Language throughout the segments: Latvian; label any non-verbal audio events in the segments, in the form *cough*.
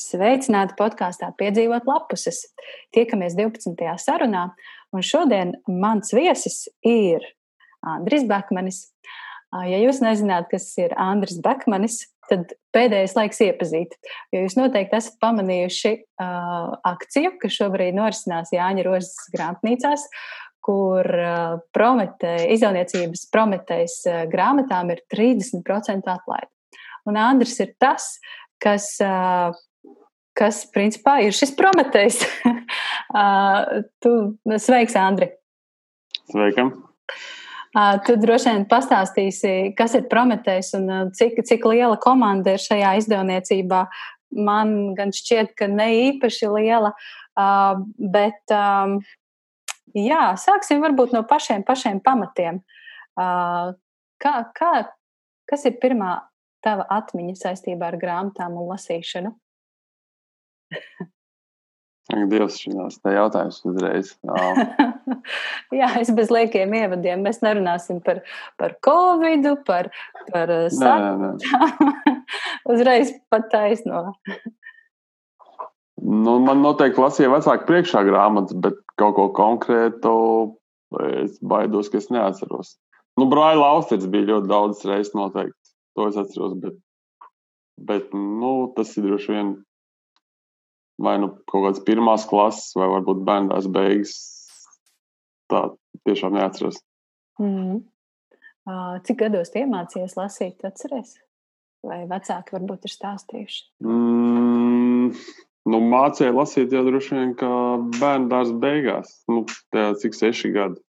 Sveicināti podkāstā Piedzīvot lapuses. Tiekamies 12. sarunā, un šodien mans viesis ir Andris Bakmanis. Ja jūs nezināt, kas ir Andris Bakmanis, tad pēdējais laiks iepazīt. Jo jūs noteikti esat pamanījuši uh, akciju, kas šobrīd norisinās Jāņa Rozes grāmatnīcās, kur uh, promete, izdevniecības prometējas uh, grāmatām ir 30% atlaide. Un Andris ir tas, kas uh, kas principā ir šis prometējs. *laughs* tu sveiks, Andri! Sveikam! Tu droši vien pastāstīsi, kas ir Prometējs un cik, cik liela komanda ir šajā izdevniecībā. Man gan šķiet, ka ne īpaši liela, bet jā, sāksim varbūt no pašiem, pašiem pamatiem. Kā, kā, kas ir pirmā tava atmiņa saistībā ar grāmatām un lasīšanu? Ak, Dievs, šīs te jautājums uzreiz. *laughs* Jā, es bez liekiem ievadiem. Mēs nerunāsim par, par covid, par, par saturu. *laughs* uzreiz pat taisno. Nu, man noteikti lasīja vecāki priekšā grāmatas, bet kaut ko konkrētu es baidos, ka es neatceros. Nu, Braila Austrits bija ļoti daudz reizes noteikti. To es atceros, bet, bet nu, tas ir droši vien vai nu kaut kādas pirmās klases, vai varbūt bērnās beigas. Tā tiešām neatceros. Mm. Cik gados iemācījies lasīt, atceries? Vai vecāki varbūt ir stāstījuši? Mm, nu, mācīja lasīt jau droši vien kā bērnu dārza beigās. Nu, tā, cik seši gadi.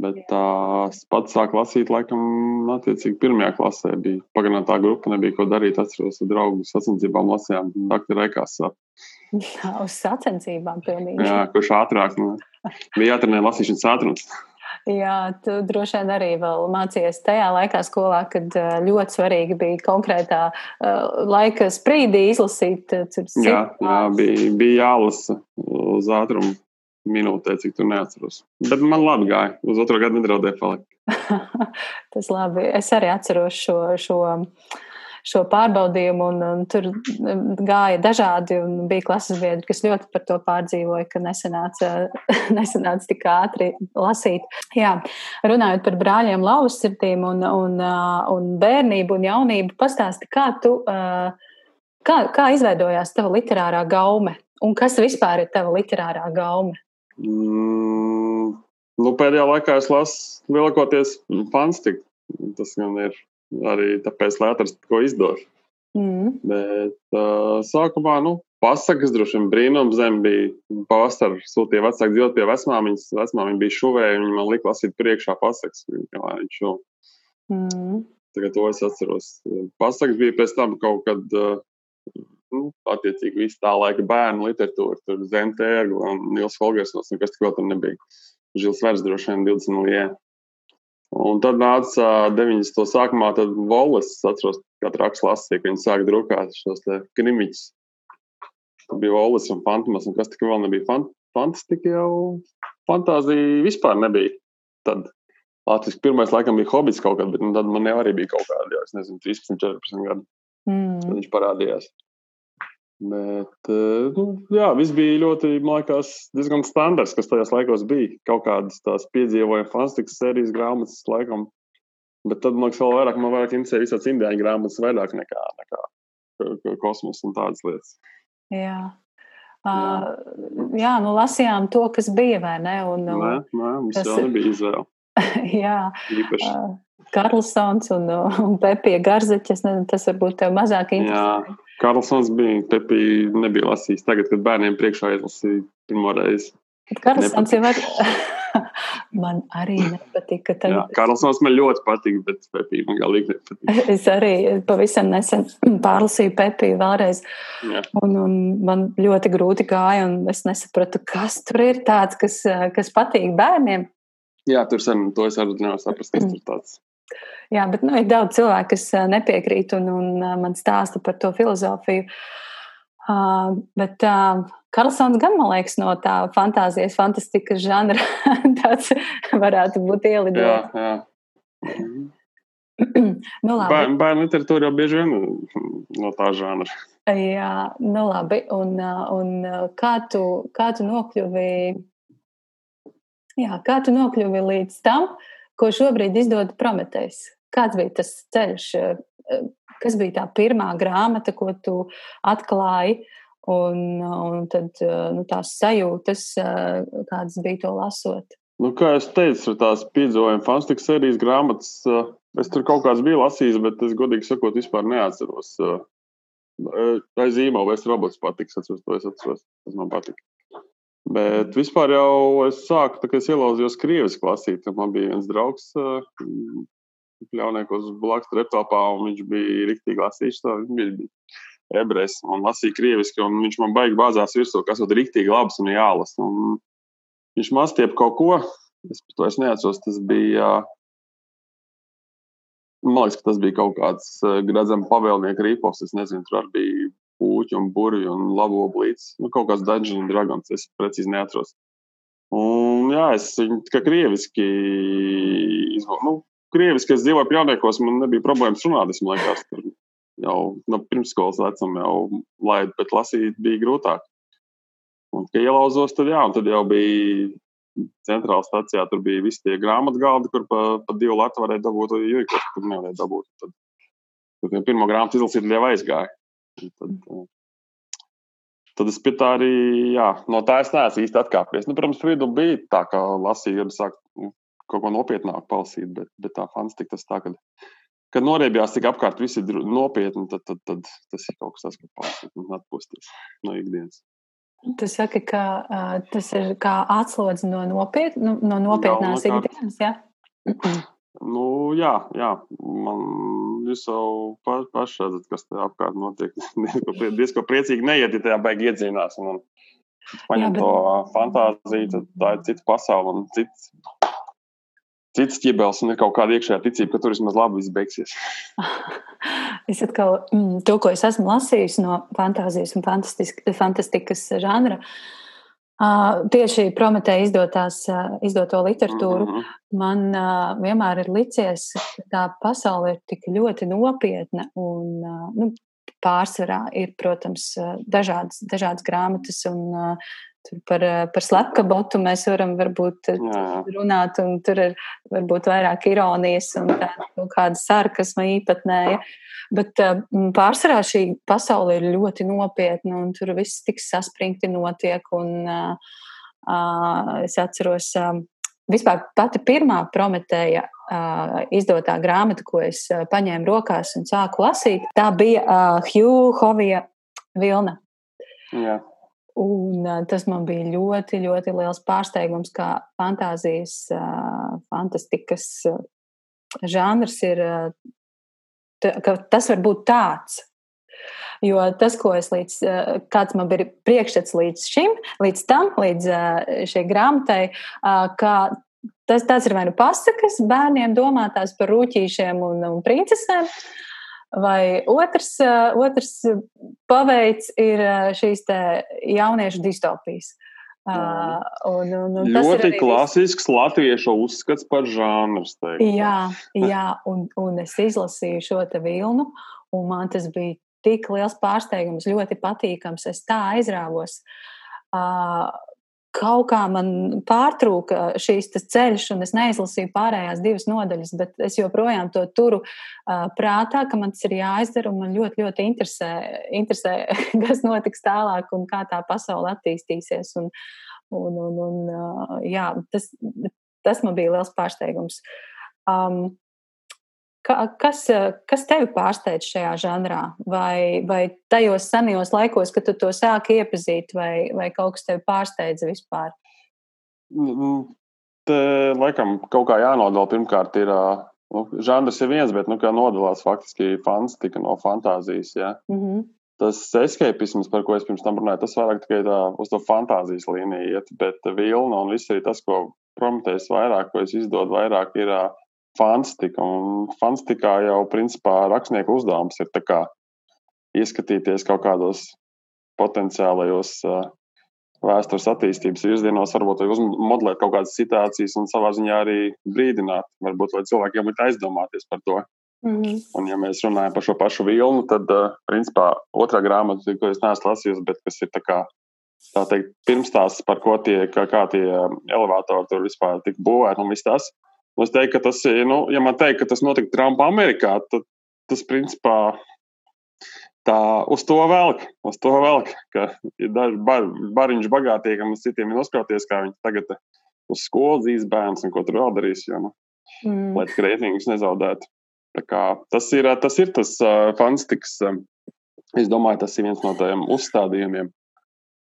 Bet tās pats sāk lasīt, laikam, attiecīgi pirmajā klasē bija pagarinā tā grupa, nebija ko darīt. Atceros, ar draugu sacensībām lasījām doktora Ekāsā. Uz sacensībām pilnīgi. Jā, kurš ātrāk, nu, bija jātrenē lasīšanas ātrums. Jā, tu droši vien arī mācījies tajā laikā skolā, kad ļoti svarīgi bija konkrētā uh, laika sprīdī izlasīt. Uh, jā, jā bija, bija jālasa uz ātrumu minūtē, cik tur neatceros. Bet man labi gāja. Uz otro gadu nedraudēja palikt. *laughs* Tas labi. Es arī atceros šo, šo, šo pārbaudījumu, un, un tur gāja dažādi. Bija klases biedri, kas ļoti par to pārdzīvoja, ka nesanāca, *laughs* nesanāca tik ātri lasīt. Jā, runājot par brāļiem lausirdīm un, un, un bērnību un jaunību, pastāsti, kā tu. Kā, kā izveidojās tava literārā gaume? Un kas vispār ir tava literārā gaume? Mm, nu, pēdējā laikā es lasu lielākoties fantastiku. Tas gan ir arī tāpēc, lai atrastu, ko izdot. Mm. Bet uh, sākumā, nu, pasakas droši vien brīnums zem bija pavasarī. Sūtīja vecāki dzīvot pie vecmāmiņas. Vecmāmiņa bija šuvēja, viņa man lika lasīt priekšā pasakas. Viņa mm. Tagad to es atceros. Pasakas bija pēc tam kaut kad. Uh, nu, attiecīgi visu tā laika bērnu literatūru, tur Zentēru un Nils Holgersons, un kas tik vēl tur nebija. Žils Vers droši vien 20 lijē. Un tad nāca 90. sākumā, tad Volas, atceros, kā traks lasīja, ka viņi sāka drukāt šos te krimiķus. Tur bija Volas un Fantomas, un kas tik vēl nebija. Fant Fantastika jau fantāzija vispār nebija. Tad Latvijas pirmais laikam bija hobijs kaut kad, bet nu, tad man jau arī bija kaut kādi, jau, es nezinu, 13, 14 gadi. Mm. Tad viņš parādījās. Bet, eh, nu, jā, viss bija ļoti, man liekas, diezgan standarts, kas tajos laikos bija. Kaut kādas tās piedzīvojuma fantastikas sērijas grāmatas laikam. Bet tad, man liekas, vēl vairāk, man vairāk interesē visāds indiāņu grāmatas vairāk nekā, nekā kosmos un tādas lietas. Jā. Uh, jā, nu lasījām to, kas bija, vai ne? Un, nē, nē, mums jau nebija izvēle. *laughs* jā. Īpaši. Uh, Karlsons un, un Pepija Garzeķis, tas varbūt tev mazāk interesē. Jā, Karlsons bija, Pepija nebija lasījis tagad, kad bērniem priekšā izlasīja pirmo reizi. Karlsons jau var... *laughs* man arī nepatika. Tagad... Jā, Karlsons man ļoti patīk, bet Pepija man galīgi nepatīk. *laughs* es arī pavisam nesen *clears throat* pārlasīju Pepiju vēlreiz. Jā. Un, un man ļoti grūti gāja, un es nesapratu, kas tur ir tāds, kas, kas patīk bērniem. Jā, tur sen to es arī nevaru saprast, kas tur tāds. Jā, bet nu, ir daudz cilvēku, kas nepiekrīt un, un man stāsta par to filozofiju. Uh, bet uh, Karlsons gan, man liekas, no tā fantāzijas, fantastikas žanra *laughs* tāds varētu būt ielidojis. Jā, jā. *clears throat* nu, labi. Bērnu, bērnu literatūra jau bieži vien no tā žanra. Jā, nu labi. Un, un kā, tu, kā tu nokļuvi? Jā, kā tu nokļuvi līdz tam, ko šobrīd izdod Prometējs? Kāds bija tas ceļš? Kas bija tā pirmā grāmata, ko tu atklāji? Un, un tad nu, tās sajūtas, kādas bija to lasot. Nu, kā jau teicu, tās piedzīvojuma fantastikas sērijas grāmatas, es tur kaut kādas biju lasījis, bet es godīgi sakot, vispār neatceros. Aiz zīmola es robots patiks, atceros, to es atceros, tas man patika. Bet vispār jau es sāku, tā kā es ielauzījos krieviski lasīt, man bija viens draugs, pļauniekos blakus reptopā, un viņš bija riktīgi lasījis to. Viņš bija ebrejs un lasīja krieviski, un viņš man baigi bāzās virsū, kas ir riktīgi labs un jālasa. Un viņš mastiep kaut ko, es to es neatceros, tas bija, man liekas, ka tas bija kaut kāds gradzam pavēlnieka rīpos, es nezinu, tur arī bija puķi un burvi un labo blīts, nu, kaut kāds Dungeons Dragons, es precīzi neatceros. Un, jā, es viņu kā krieviski izvēlu. Nu, krieviski, es dzīvoju pjauniekos, man nebija problēmas runāt. Es liekas, tur jau no pirmsskolas vecuma jau laidu, bet lasīt bija grūtāk. Un, kad ielauzos, tad, jā, tad jau bija centrāla stacijā. Tur bija visi tie grāmatu galdi, kur pa, pa divu latu varēja dabūt, jo īkos tur nevarēja dabūt. Tad, tad pirmo grāmatu izlasīt, jau aizgāja. Tad, tad es pie tā arī, jā, no tā es neesmu īsti atkāpies. Nu, protams, Frīdu bija tā, ka lasīju, kad sāk kaut ko nopietnāku palasīt, bet, bet tā fantastika tas tā, ka, kad noriebjās tik apkārt visi nopietni, tad, tad, tad tas ir kaut kas tas, kas palasīt un atpūsties no ikdienas. Tu saki, ka uh, tas ir kā atslodzi no, nopiet, nu, no nopietnās jā, ikdienas, jā? nu, jā, jā. Man jūs jau pa, paši redzat, kas te apkārt notiek. *laughs* Diezko priecīgi neiet, ja tajā baigi iedzīnās. Un, un paņem jā, bet... to fantāziju, tad tā ir cita pasaule un cits cits ķibels un ir kaut kāda iekšējā ticība, ka tur vismaz labi viss beigsies. *laughs* es atkal mm, to, ko es esmu lasījis no fantāzijas un fantastikas žanra. Uh, tieši Prometēja izdotās, uh, izdoto literatūru, mm -hmm. man uh, vienmēr ir licies, ka tā pasaule ir tik ļoti nopietna un nu, pārsvarā ir, protams, dažādas, dažādas grāmatas un Tur par, eh, par slepkabotu mēs varam varbūt eh, Jā. runāt, un tur ir varbūt vairāk ironijas un tāda kāda sarkasma īpatnēja. Bet eh, pārsvarā šī pasaule ir ļoti nopietna, un tur viss tik saspringti notiek. Un, uh, es atceros, uh, vispār pati pirmā Prometēja uh, izdotā grāmata, ko es uh, paņēmu rokās un sāku lasīt, tā bija uh, Hugh Hovija Vilna. Jā. Un, tas man bija ļoti, ļoti liels pārsteigums, kā fantāzijas, fantastikas žanrs ir, ka tas var būt tāds. Jo tas, ko es līdz, kāds man bija priekšstats līdz šim, līdz tam, līdz šai grāmatai, ka tas, tas ir vai nu pasakas bērniem domātās par rūtīšiem un, un princesēm. Uh, Vai otrs, eh, otrs paveids ir eh, šīs jauniešu distopijas. Uh, un, un, un ļoti klasisks viss... latviešu uzskats par žānru. Jā, jā un, un es izlasīju šo te vilnu, un man tas bija tik liels pārsteigums, ļoti patīkams. Es tā aizrāvos. Uh, kaut kā man pārtrūka šīs ceļš, un es neizlasīju pārējās divas nodaļas, bet es joprojām to turu uh, prātā, ka man tas ir jāizdara, un man ļoti, ļoti interesē, interesē *laughs* kas notiks tālāk un kā tā pasaule attīstīsies. Un, un, un, un, uh, jā, tas, tas man bija liels pārsteigums. Um, kas, kas tevi pārsteidz šajā žanrā? Vai, vai tajos senajos laikos, kad tu to sāki iepazīt, vai, vai kaut kas tevi pārsteidza vispār? Nu, nu, te laikam kaut kā jānodala. Pirmkārt, ir nu, žanrs ir viens, bet nu, kā nodalās faktiski fantastika no fantāzijas. Ja? Mm -hmm. Tas escapisms, par ko es pirms tam runāju, tas vairāk tikai tā, uz to fantāzijas līniju iet, bet vilna un viss arī tas, ko prometējis vairāk, ko es izdodu vairāk, ir uh, fantastika. Un fantastikā jau principā rakstnieku uzdevums ir ieskatīties kaut kādos potenciālajos uh, vēstures attīstības virzienos, varbūt uzmodelēt kaut kādas situācijas un savā ziņā arī brīdināt, varbūt, lai cilvēkiem būtu aizdomāties par to, Mm -hmm. Un, ja mēs runājam par šo pašu vilnu, tad, uh, principā, otrā grāmata, ko es neesmu lasījusi, bet kas ir tā kā, tā teikt, pirms tās, par ko tie, kā, kā tie elevatori tur vispār tika būvēti un viss tas. Es teiktu, ka tas, nu, ja man teikt, ka tas notika Trumpa Amerikā, tad tas, principā, tā uz to velk, uz to velk, ka ir daži bar, bariņš bagātīgam, un citiem ir noskauties, kā viņi tagad uz skolu dzīs bērns un ko tur vēl darīs, jo, nu, mm. lai reitingus nezaudētu. Tā kā, tas ir tas, ir tas uh, fantastikas, uh, es domāju, tas ir viens no tiem uzstādījumiem.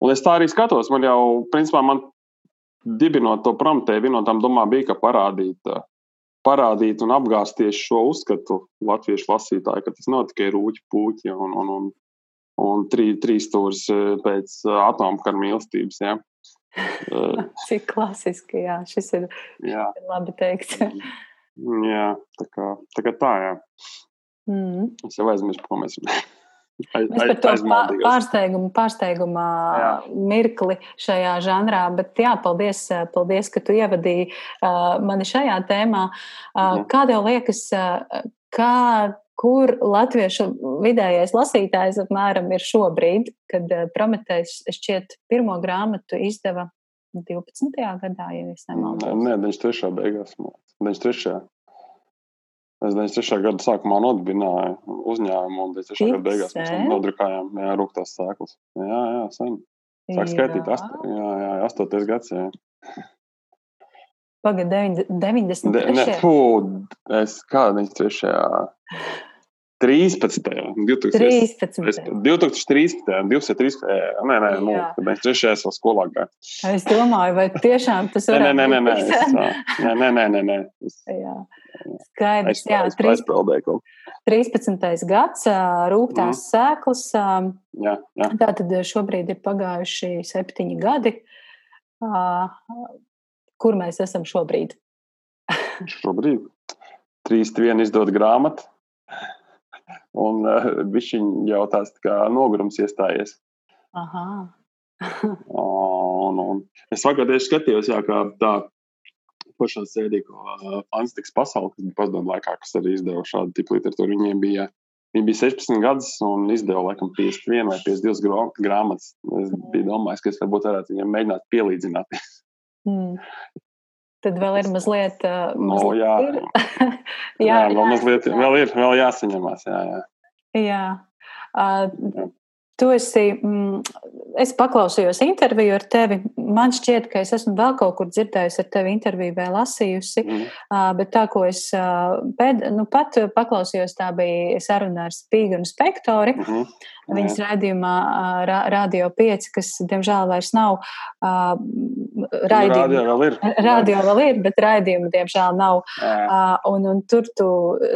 Un es tā arī skatos, man jau, principā, man dibinot to promptēju, viena no tām domām bija, ka parādīt uh, parādīt un apgāzt tieši šo uzskatu latviešu lasītāju, ka tas nav tikai rūķi, puķi un, un, un, un trī, trīs stūris eh, pēc eh, atomkara mīlestības. Ja. *laughs* Eh, Cik klasiski, jā, šis ir, jā. ir labi teikts. jā, tā kā tā, kā tā jā. Mm. Es jau aizmirsu, ko mēs runājam. Aiz, Mēs par to pārsteigumu, pārsteigumā jā. mirkli šajā žanrā, bet jā, paldies, paldies ka tu ievadīji uh, mani šajā tēmā. Uh, kā tev liekas, uh, kā, kur latviešu vidējais lasītājs apmēram ir šobrīd, kad uh, Prometējs šķiet pirmo grāmatu izdeva 12. gadā, ja es nemaldos? Nē, 93. beigās. 93. Es 93. gada sākumā nodibināju uzņēmumu, un 93. gada beigās mēs nodrukājām jā, rūktās sēklas. Jā, jā, sen. Sāk skaitīt, ast, jā, jā, 8. gads. Jā. Pagaid, 90. De, ne, fū, es kā 93. 13. 2013. 2013. 2013. Nē, nē, nu, mēs trešajā esam skolā gājām. Es domāju, vai tiešām tas ir. Nē, nē, nē, nē, es, nē, nē, nē, nē, nē. Es, jā. Skaidrs, jā, 13. 13. gads, rūktās mm. sēklas. Jā, jā. Tātad šobrīd ir pagājuši septiņi gadi. Kur mēs esam šobrīd? šobrīd 3.1 izdod grāmatu un uh, viņš jau tāds kā nogurums iestājies. Aha. *laughs* un, un es vakar tieši skatījos, jā, kā tā pašā sēdīgo uh, fantastikas pasauli, kas bija padomu laikā, kas arī izdeva šādu tipu literatūru. Viņiem bija, viņi bija 16 gadus un izdeva laikam 51 vai 52 grāmatas. Es biju domājis, ka es varbūt varētu viņiem mēģināt pielīdzināt. Mm. *laughs* Tad vēl ir mazliet. Mazliet no, jā, ir. *laughs* jā, jā, vēl mazliet, vēl ir, vēl jāsaņemās. Jā, jā. jā. Uh, Tu esi, mm, es paklausījos interviju ar tevi. Man šķiet, ka es esmu vēl kaut kur dzirdējusi ar tevi interviju vai lasījusi, mm. uh, bet tā, ko es uh, pēd, nu, pat paklausījos, tā bija saruna ar Spīgu un Spektori. Mm -hmm. Viņas raidījumā uh, Radio 5, kas, diemžēl, vairs nav uh, raidījuma. Radio vēl ir. Radio vēl ir, bet raidījuma, diemžēl, nav. Uh, un, un tur tu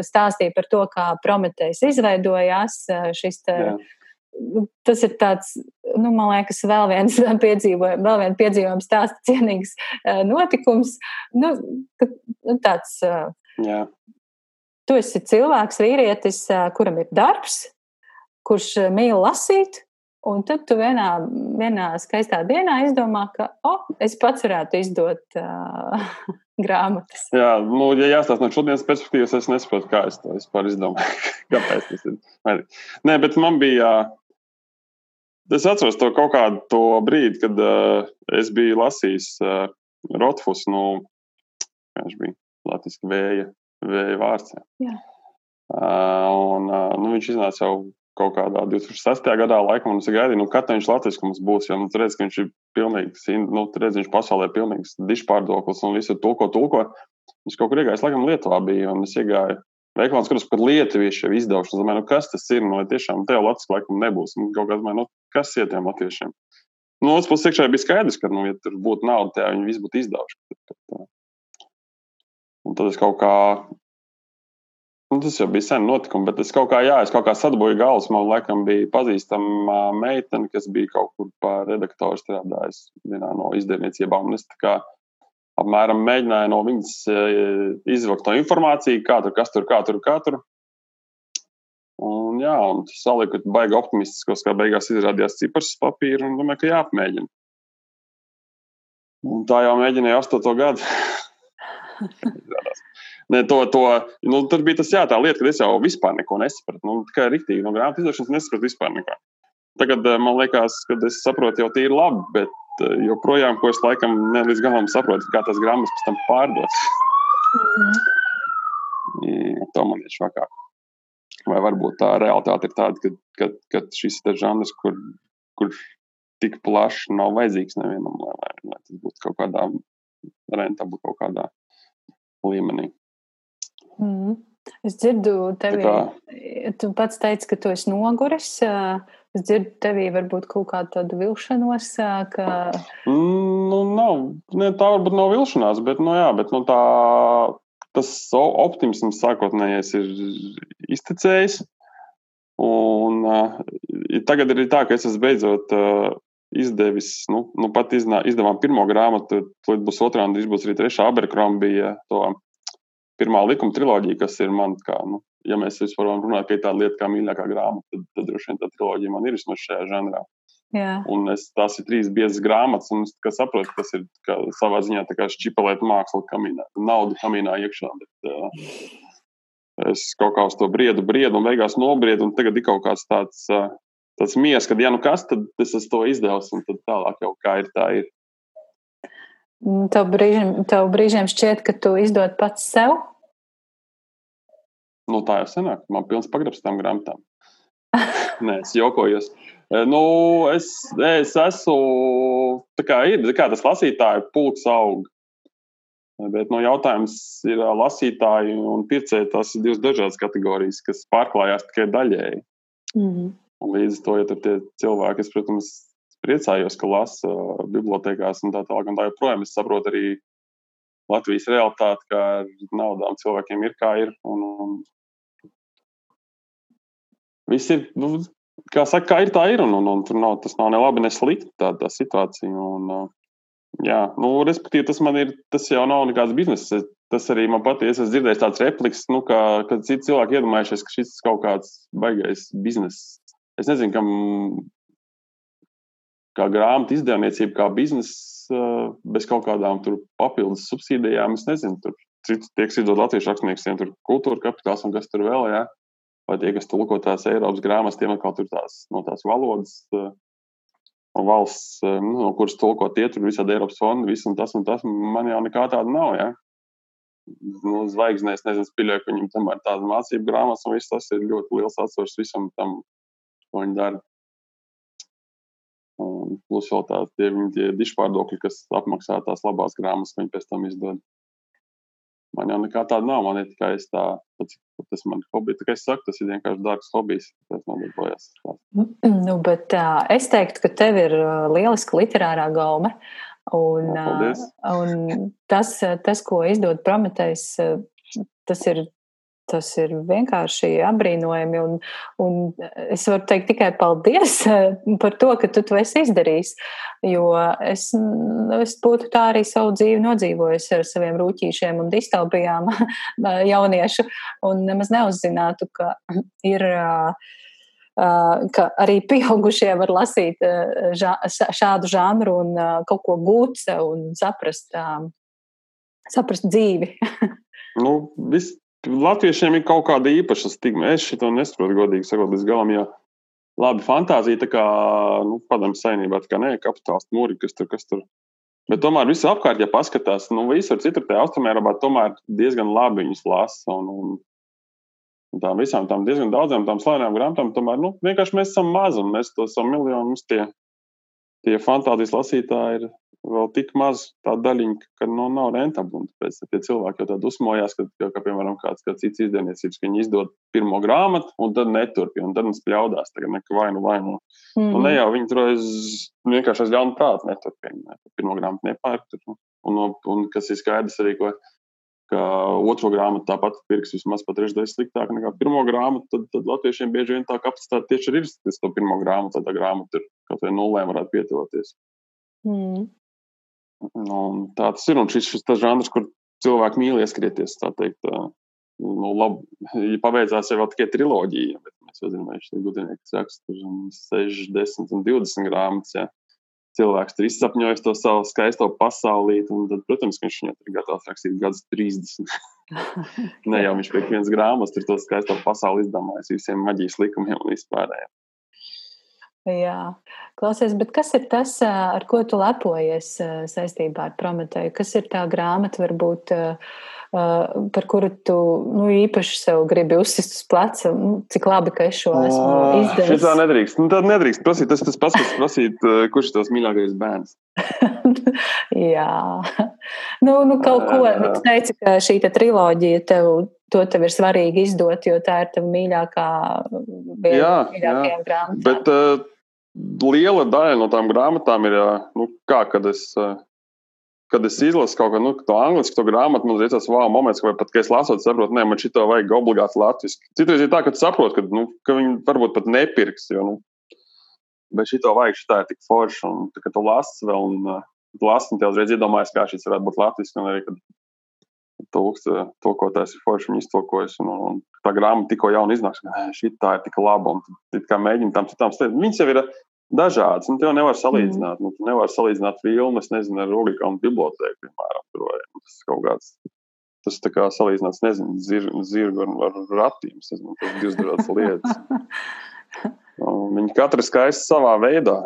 stāstīji par to, kā Prometējs izveidojās šis. Te, Jā tas ir tāds, nu, man liekas, vēl viens *laughs* piedzīvojums, vēl viens piedzīvojums, stāsta cienīgs uh, notikums. Nu, nu, tāds, uh, Jā. Tu esi cilvēks, vīrietis, uh, kuram ir darbs, kurš mīl lasīt, un tad tu vienā, vienā skaistā dienā izdomā, ka, oh, es pats varētu izdot uh, *laughs* grāmatas. Jā, nu, ja jāstāsta no šodienas perspektīvas, es nesaprotu, kā es to vispār izdomāju. *laughs* Kāpēc tas ir? Nē, bet man bija Es atceros to kaut kādu to brīdi, kad uh, es biju lasījis uh, Rotfus, nu, viņš bija Latvijas vēja, vēja vārds. Uh, un, uh, nu, viņš iznāca jau kaut kādā 2006. gadā, laikam, un es gaidīju, nu, kad viņš Latvijas mums būs. Jo, nu, redz, ka viņš ir pilnīgs, nu, redz, viņš pasaulē ir pilnīgs dišpārdoklis un visu tulko, tulko. Viņš kaut kur iegājis, laikam, Lietuvā bija, un es iegāju Veiklā skatos, ka lietuvieši jau izdevuši. Es domāju, nu, kas tas ir? Nu, tiešām tev Latvijas laikam nebūs. Nu, kaut kā domāju, nu, kas ir tiem latviešiem? Nu, otras puses, iekšā bija skaidrs, ka, nu, ja tur būtu nauda, tad viņi visi būtu izdevuši. Un tad es kaut kā, nu, tas jau bija sen notikums, bet es kaut kā, jā, es kaut kā sadabūju galvas. Man laikam bija pazīstama meitene, kas bija kaut kur par redaktoru strādājusi vienā no izdevniecībām. Un es tā kā apmēram mēģināja no viņas e, izvilkt to informāciju, kā tur, kas tur, kā tur, kā tur. Un, jā, un tas saliku baigi optimistiskos, kā beigās izrādījās cipars papīra un domāju, ka jāapmēģina. Un tā jau mēģināja astoto gadu. *laughs* Ne, to, to, nu, tur bija tas jā, tā lieta, ka es jau vispār neko nesapratu. Nu, tikai rīktīgi no grāmatas izdošanas nesapratu vispār neko. Tagad man liekas, ka es saprotu jau tīri labi, bet joprojām, ko es laikam ne līdz galam saprotu, kā tas grāmatas pēc tam pārdots. Mm. To man ir švakāk. Vai varbūt tā realitāte ir tāda, ka, ka, ka šis ir žanrs, kur, kur tik plaši nav vajadzīgs nevienam, lai, lai, lai tas būtu kaut kādā rentabli, kaut kādā līmenī. Mm. Es dzirdu, tevi, tu pats teici, ka tu esi noguris. Es dzirdu, tevī varbūt kaut kādu tādu vilšanos. Ka... Nu, nav, ne, tā varbūt nav vilšanās, bet, nu, jā, bet nu, tā, tas optimisms sākotnējais ir iztecējis. Un uh, tagad ir tā, ka es esmu beidzot uh, izdevis, nu, nu pat iznā, izdevām pirmo grāmatu, tad būs otrā un drīz būs arī trešā Aberkrombija to pirmā likuma triloģija, kas ir man kā, nu, ja mēs varam runāt, ka ir tāda lieta kā mīļākā grāmata, tad, tad droši vien tā triloģija man ir vismaz šajā žanrā. Jā. Un es, tās ir trīs biezas grāmatas, un es saprotu, ka tas ir ka savā ziņā tā kā šķipelēt mākslu kamīnā, naudu kamīnā iekšā. Bet, uh, es kaut kā uz to briedu, briedu, un beigās nobriedu, un tagad ir kaut kāds tāds, uh, tāds mies, ka, ja nu kas, tad es to izdevusi, un tad tālāk jau kā ir, tā ir. Tev brīžiem, tev brīžiem šķiet, ka tu izdod pats sev? Nu, tā jau senāk. Man ir pilns pagrabs tam grāmatām. *laughs* Nē, es jokojos. Nu, es, es esmu. Tā kā ir kā tas lasītāju pulks aug. Bet no nu, jautājums ir lasītāji un pircēji. Tas ir divas dažādas kategorijas, kas pārklājās tikai daļēji. Mm -hmm. Līdz ar to, ja tur tie cilvēki, es, protams, priecājos, ka lasa uh, bibliotekās un tā tālāk. Un tā joprojām es saprotu arī Latvijas realitāti, ka ar naudām cilvēkiem ir kā ir. Un, un viss ir, nu, kā saka, kā ir, tā ir. Un, un, un tur nav, tas nav ne labi, ne slikti tā, tā situācija. Un, uh, jā, nu, respektīvi, tas man ir, tas jau nav nekāds biznesa. Tas arī man patīk. Es esmu dzirdējis tādas replikas, nu, ka, kad citi cilvēki iedomājušies, ka šis kaut kāds baigais bizness. Es nezinu, kam kā grāmatu izdevniecība, kā biznesa, bez kaut kādām papildus subsīdijām. Es nezinu, tur cits tiek izdot latviešu rakstniekiem, tur kultūra kapitāls un kas tur vēl. Jā. Vai tie, kas tulko tās Eiropas grāmatas, tiem atkal tur tās no tās valodas. Un valsts, nu, no kuras tulko tie tur visādi Eiropas fondi, viss un tas un tas. Man jau nekā tāda nav. Ja? Nu, zvaigznēs, nezinu, spīļoju, ka viņam tomēr tāda mācību grāmatas un viss tas ir ļoti liels atsvars visam tam, ko viņi dara. Un plus vēl tādi tie, tie dišpārdokļi, kas apmaksā tās labās grāmatas, viņi pēc tam izdod. Man jau nekā tāda nav. Man ir tikai tā, tas man hobijs. Tā kā es saku, tas ir vienkārši dārgs hobijs. Tas nodarbojas. Nu, bet uh, es teiktu, ka tev ir lieliska literārā gaume. Un, Jā, un tas, tas, ko izdod Prometējs, tas ir Tas ir vienkārši apbrīnojami. Un, un es varu teikt tikai paldies par to, ka tu to esi izdarījis. Jo es, es būtu tā arī savu dzīvi nodzīvojis ar saviem rūtīšiem un distopijām *laughs* jauniešu. Un nemaz neuzzinātu, ka *clears throat* ir. Ka arī pieaugušie var lasīt šādu žanru un kaut ko gūt un saprast, saprast dzīvi. *laughs* nu, viss Latviešiem ir kaut kāda īpaša stigma. Es šo nesaprotu, godīgi sakot, līdz galam. Jo labi, fantāzija, tā kā nu, padomju saimnībā, tā kā nē, kapitāls mūri, kas tur, kas tur. Bet tomēr visur apkārt, ja paskatās, nu, visur citur tajā austrumērā, tomēr diezgan labi viņus lasa. Un, un, un tām visām tām diezgan daudzām tām slavenām grāmatām, tomēr nu, vienkārši mēs esam mazi un mēs to esam miljoni. Mums tie, tie fantāzijas lasītāji ir vēl tik maz tā daļiņa, ka nu, nav rentabli. Tāpēc tie cilvēki jau tā dusmojās, ka, ka, ka piemēram, kāds, kāds cits izdevniecības, ka viņi izdod pirmo grāmatu un tad neturpina, un tad mums pļaudās, tagad nekā vainu vainu. Mm -hmm. Un ne jau viņi tur aiz, vienkārši aiz ļaunu prātu neturpina. Ne, pirmo grāmatu nepērk. Un, un, un kas ir skaidrs arī, ko, ka otro grāmatu tāpat pirks vismaz pat trešdaļas sliktāk nekā pirmo grāmatu, tad, tad latviešiem bieži vien tā kapacitāte tieši ir, tas to pirmo grāmatu, tad tā grāmata ir kaut vai nulēm varētu pietuvoties. Mm. Nu, tā tas ir. Un šis ir tas žanrs, kur cilvēki mīl ieskrieties. Tā teikt, nu, labi, ja pabeidzās jau tikai triloģija, bet mēs jau zinām, ka šis gudrinieks raksta 60 un 20 grāmatas. Ja. Cilvēks tur izsapņojas to savu skaisto pasaulīti, un tad, protams, viņš viņu ir gatavs rakstīt gadus 30. *laughs* ne jau viņš pie vienas grāmatas tur to skaisto pasauli izdomājis visiem maģijas likumiem un vispārējiem. Jā, klausies, bet kas ir tas, ar ko tu lepojies saistībā ar Prometēju? Kas ir tā grāmata, varbūt, par kuru tu nu, īpaši sev gribi uzsist uz pleca? Nu, cik labi, ka es šo esmu izdarījis. Šitā nedrīkst. Nu, tad nedrīkst prasīt. Tas tas pats, prasīt, kurš ir tavs mīļākais bērns. *laughs* Jā, nu, nu kaut ko. Nu, tu teici, ka šī triloģija tev to tev ir svarīgi izdot, jo tā ir tava mīļākā, jā, mīļākajām grāmatām. Bet uh, liela daļa no tām grāmatām ir, uh, nu, kā, kad es, uh, kad es izlasu kaut ko nu, to angļuiski, to grāmatu, man liekas, wow, moments, vai pat, kad es lasot, saprotu, nē, man šito vajag obligāti latviski. Citreiz ir tā, ka tu saproti, ka, nu, ka viņi varbūt pat nepirks, jo, nu, bet šito vajag, šitā ir tik forši, un, kad tu lasi vēl, un uh, lasi, un tev uzreiz iedomājas, kā šis varētu būt latviski, un arī, kad tulks, tulkotājs ir forši viņu iztulkojis. Un, un, un tā grāmata tikko jauna iznāks, šī tā ir tik laba un kā mēģina tam citām slietām. Viņas jau ir dažādas, un tu jau nevar salīdzināt. Mm. Nu, tu nevar salīdzināt filmu, es nezinu, ar Rūgānu bibliotēku, piemēram, tur vai tas kaut kāds. Tas tā kā salīdzināts, nezinu, zir, zirgu ar, ar ratīm. Es nezinu, tas ir divas dažādas lietas. *laughs* Un viņi katra skaisti savā veidā.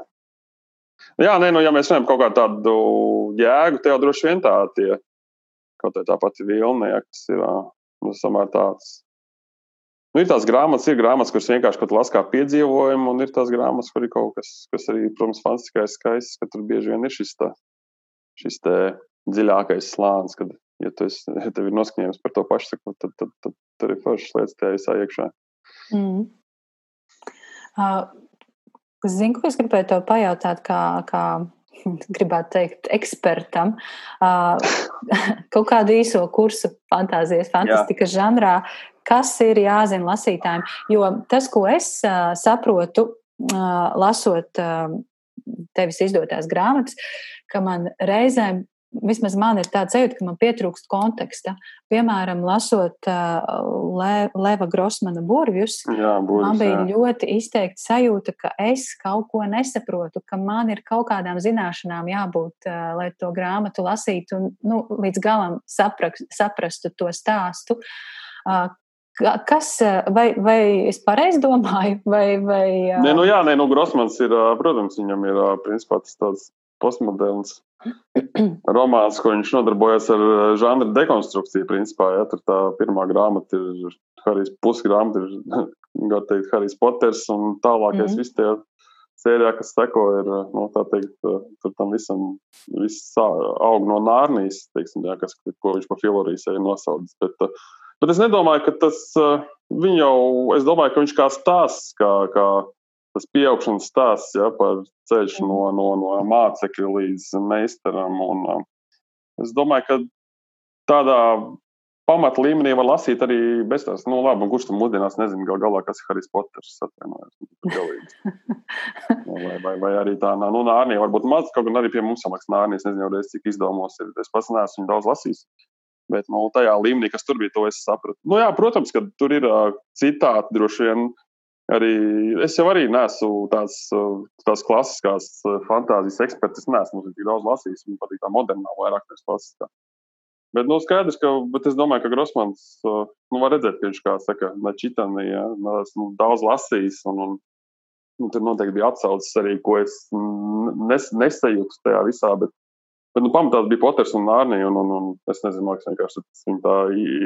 Jā, nē, nu, ja mēs runājam par kaut kādu tādu jēgu, tad jau droši vien tā tie Kaut tā pati vilna, ja, kas ir nu, samērā tāds. Nu, ir tās grāmatas, ir grāmatas, kuras vienkārši kaut kādā kā piedzīvojumu, un ir tās grāmatas, kur ir kaut kas, kas arī, protams, fantastiskais, skaists, ka tur bieži vien ir šis, tā, šis tā dziļākais slānis, kad, ja, tu esi, ja tev ir noskaņojums par to pašu, tad, tad, tad, tad tur ir foršas lietas tajā visā iekšā. Mm. Uh, zinu, ko es gribēju tev pajautāt, kā, kā *laughs* gribētu teikt, ekspertam *laughs* kaut kādu īso kursu fantāzijas, fantastikas žanrā, kas ir jāzina lasītājiem. Jo tas, ko es saprotu, lasot tevis izdotās grāmatas, ka man reizēm vismaz man ir tāds sajūta, ka man pietrūkst konteksta. Piemēram, lasot uh, Le, Leva Grossmana burvjus, jā, burvs, man bija jā. ļoti izteikti sajūta, ka es kaut ko nesaprotu, ka man ir kaut kādām zināšanām jābūt, uh, lai to grāmatu lasītu un nu, līdz galam saprak, saprastu to stāstu. Uh, Kas, vai, vai es pareizi domāju, vai. vai nē, nu jā, nē, nu, Grossmans ir, protams, viņam ir principā tas tāds postmoderns romāns, ko viņš nodarbojas ar eh, žanra dekonstrukciju. Principā, ja, tur tā pirmā grāmata ir Harijs pusgrāmata, ir *laughs* teikt, Harijs Poters, un tālākais mm viss tie sērijā, kas seko, ir, eh, nu, tā teikt, eh, tur tam visam, viss aug no nārnijas, teiksim, jā, kas, ko viņš pa filorijas ir nosaucis. Bet, bet es nedomāju, ka tas, viņu jau, es domāju, ka viņš kā stāsts, kā, kā tas pieaugšanas stāsts ja, par ceļš no, no, no mācekļa līdz meistaram. Un, um, es domāju, ka tādā pamata līmenī var lasīt arī bez tās, nu, labi, kurš tam mūsdienās nezina, gal galā, kas ir Harijs Poters. vai, vai, vai arī tā, nu, Nārnija varbūt maz, kaut gan arī pie mums samaksā Nārnija, es nezinu, reiz, cik izdomos ir. Es pats neesmu daudz lasījis. Bet nu, tajā līmenī, kas tur bija, to es sapratu. Nu, jā, protams, ka tur ir uh, citāti droši vien Arī es jau arī neesmu tāds, tās klasiskās fantāzijas eksperts. Es neesmu tik daudz lasījis. Man patīk tā modernā, vairāk nevis klasiskā. Bet, nu, skaidrs, ka, bet es domāju, ka Grossmans, nu, var redzēt, ka viņš, kā saka, Čitani, ja, esmu daudz lasījis, un, un nu, tur noteikti bija atsaucis arī, ko es nes, nesajūtu tajā visā, bet, bet, nu, pamatā bija Poters un Nārnija, un, un, un es nezinu, man vienkārši viņa tā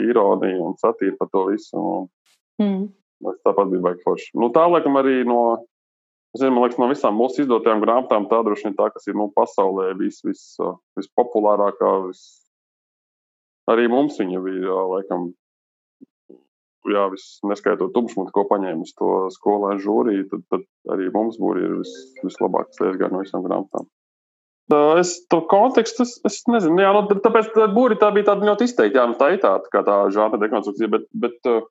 ironija un satīra par to visu. Un, mm. Tas tāpat bija baigi forši. Nu, tā, laikam, arī no, zinu, man liekas, no visām mūsu izdotajām grāmatām, tā droši vien tā, kas ir nu, pasaulē vis, vis, vispopulārākā. Vis... Arī mums viņa bija, laikam, jā, neskaitot tubšmutu, ko paņēma uz to skolēnu žūriju, tad, tad arī mums būri ir vis, vislabākais lietas no visām grāmatām. Es to kontekstu, es, es nezinu, jā, nu, tāpēc tā būri tā bija tāda ļoti izteikta, jā, nu, tā ir tāda, kā tā žāta dekonstrukcija, bet, bet uh,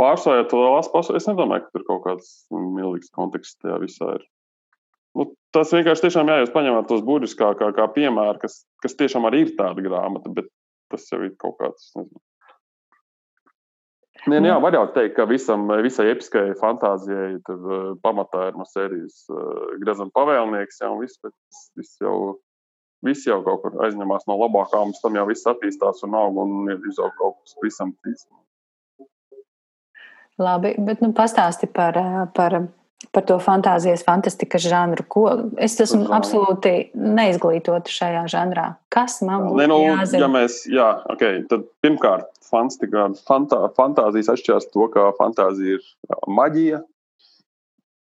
pārsvarā to lasu pašu. Es nedomāju, ka tur kaut kāds milzīgs konteksts tajā visā ir. Nu, tas vienkārši tiešām jā, jūs paņemat tos burbuļus kā, kā, kā piemēru, kas, kas tiešām arī ir tāda grāmata, bet tas jau ir kaut kāds. Nezinu. Nē, nu jā, var jau teikt, ka visam, visai episkajai fantāzijai tur uh, pamatā ir no sērijas uh, Grezana pavēlnieks, jau viss, bet viss jau visi jau kaut kur aizņemās no labākām, pēc tam jau viss attīstās un aug un izaug kaut kas pavisam cits. Labi, bet nu, pastāsti par, par, par to fantāzijas, fantastikas žanru. Ko, es esmu Žanru. absolūti neizglītota šajā žanrā. Kas man būtu nu, jāzina? ja mēs, jā, okay, tad pirmkārt, fantastika, fantā, fantāzijas atšķirās to, ka fantāzija ir maģija,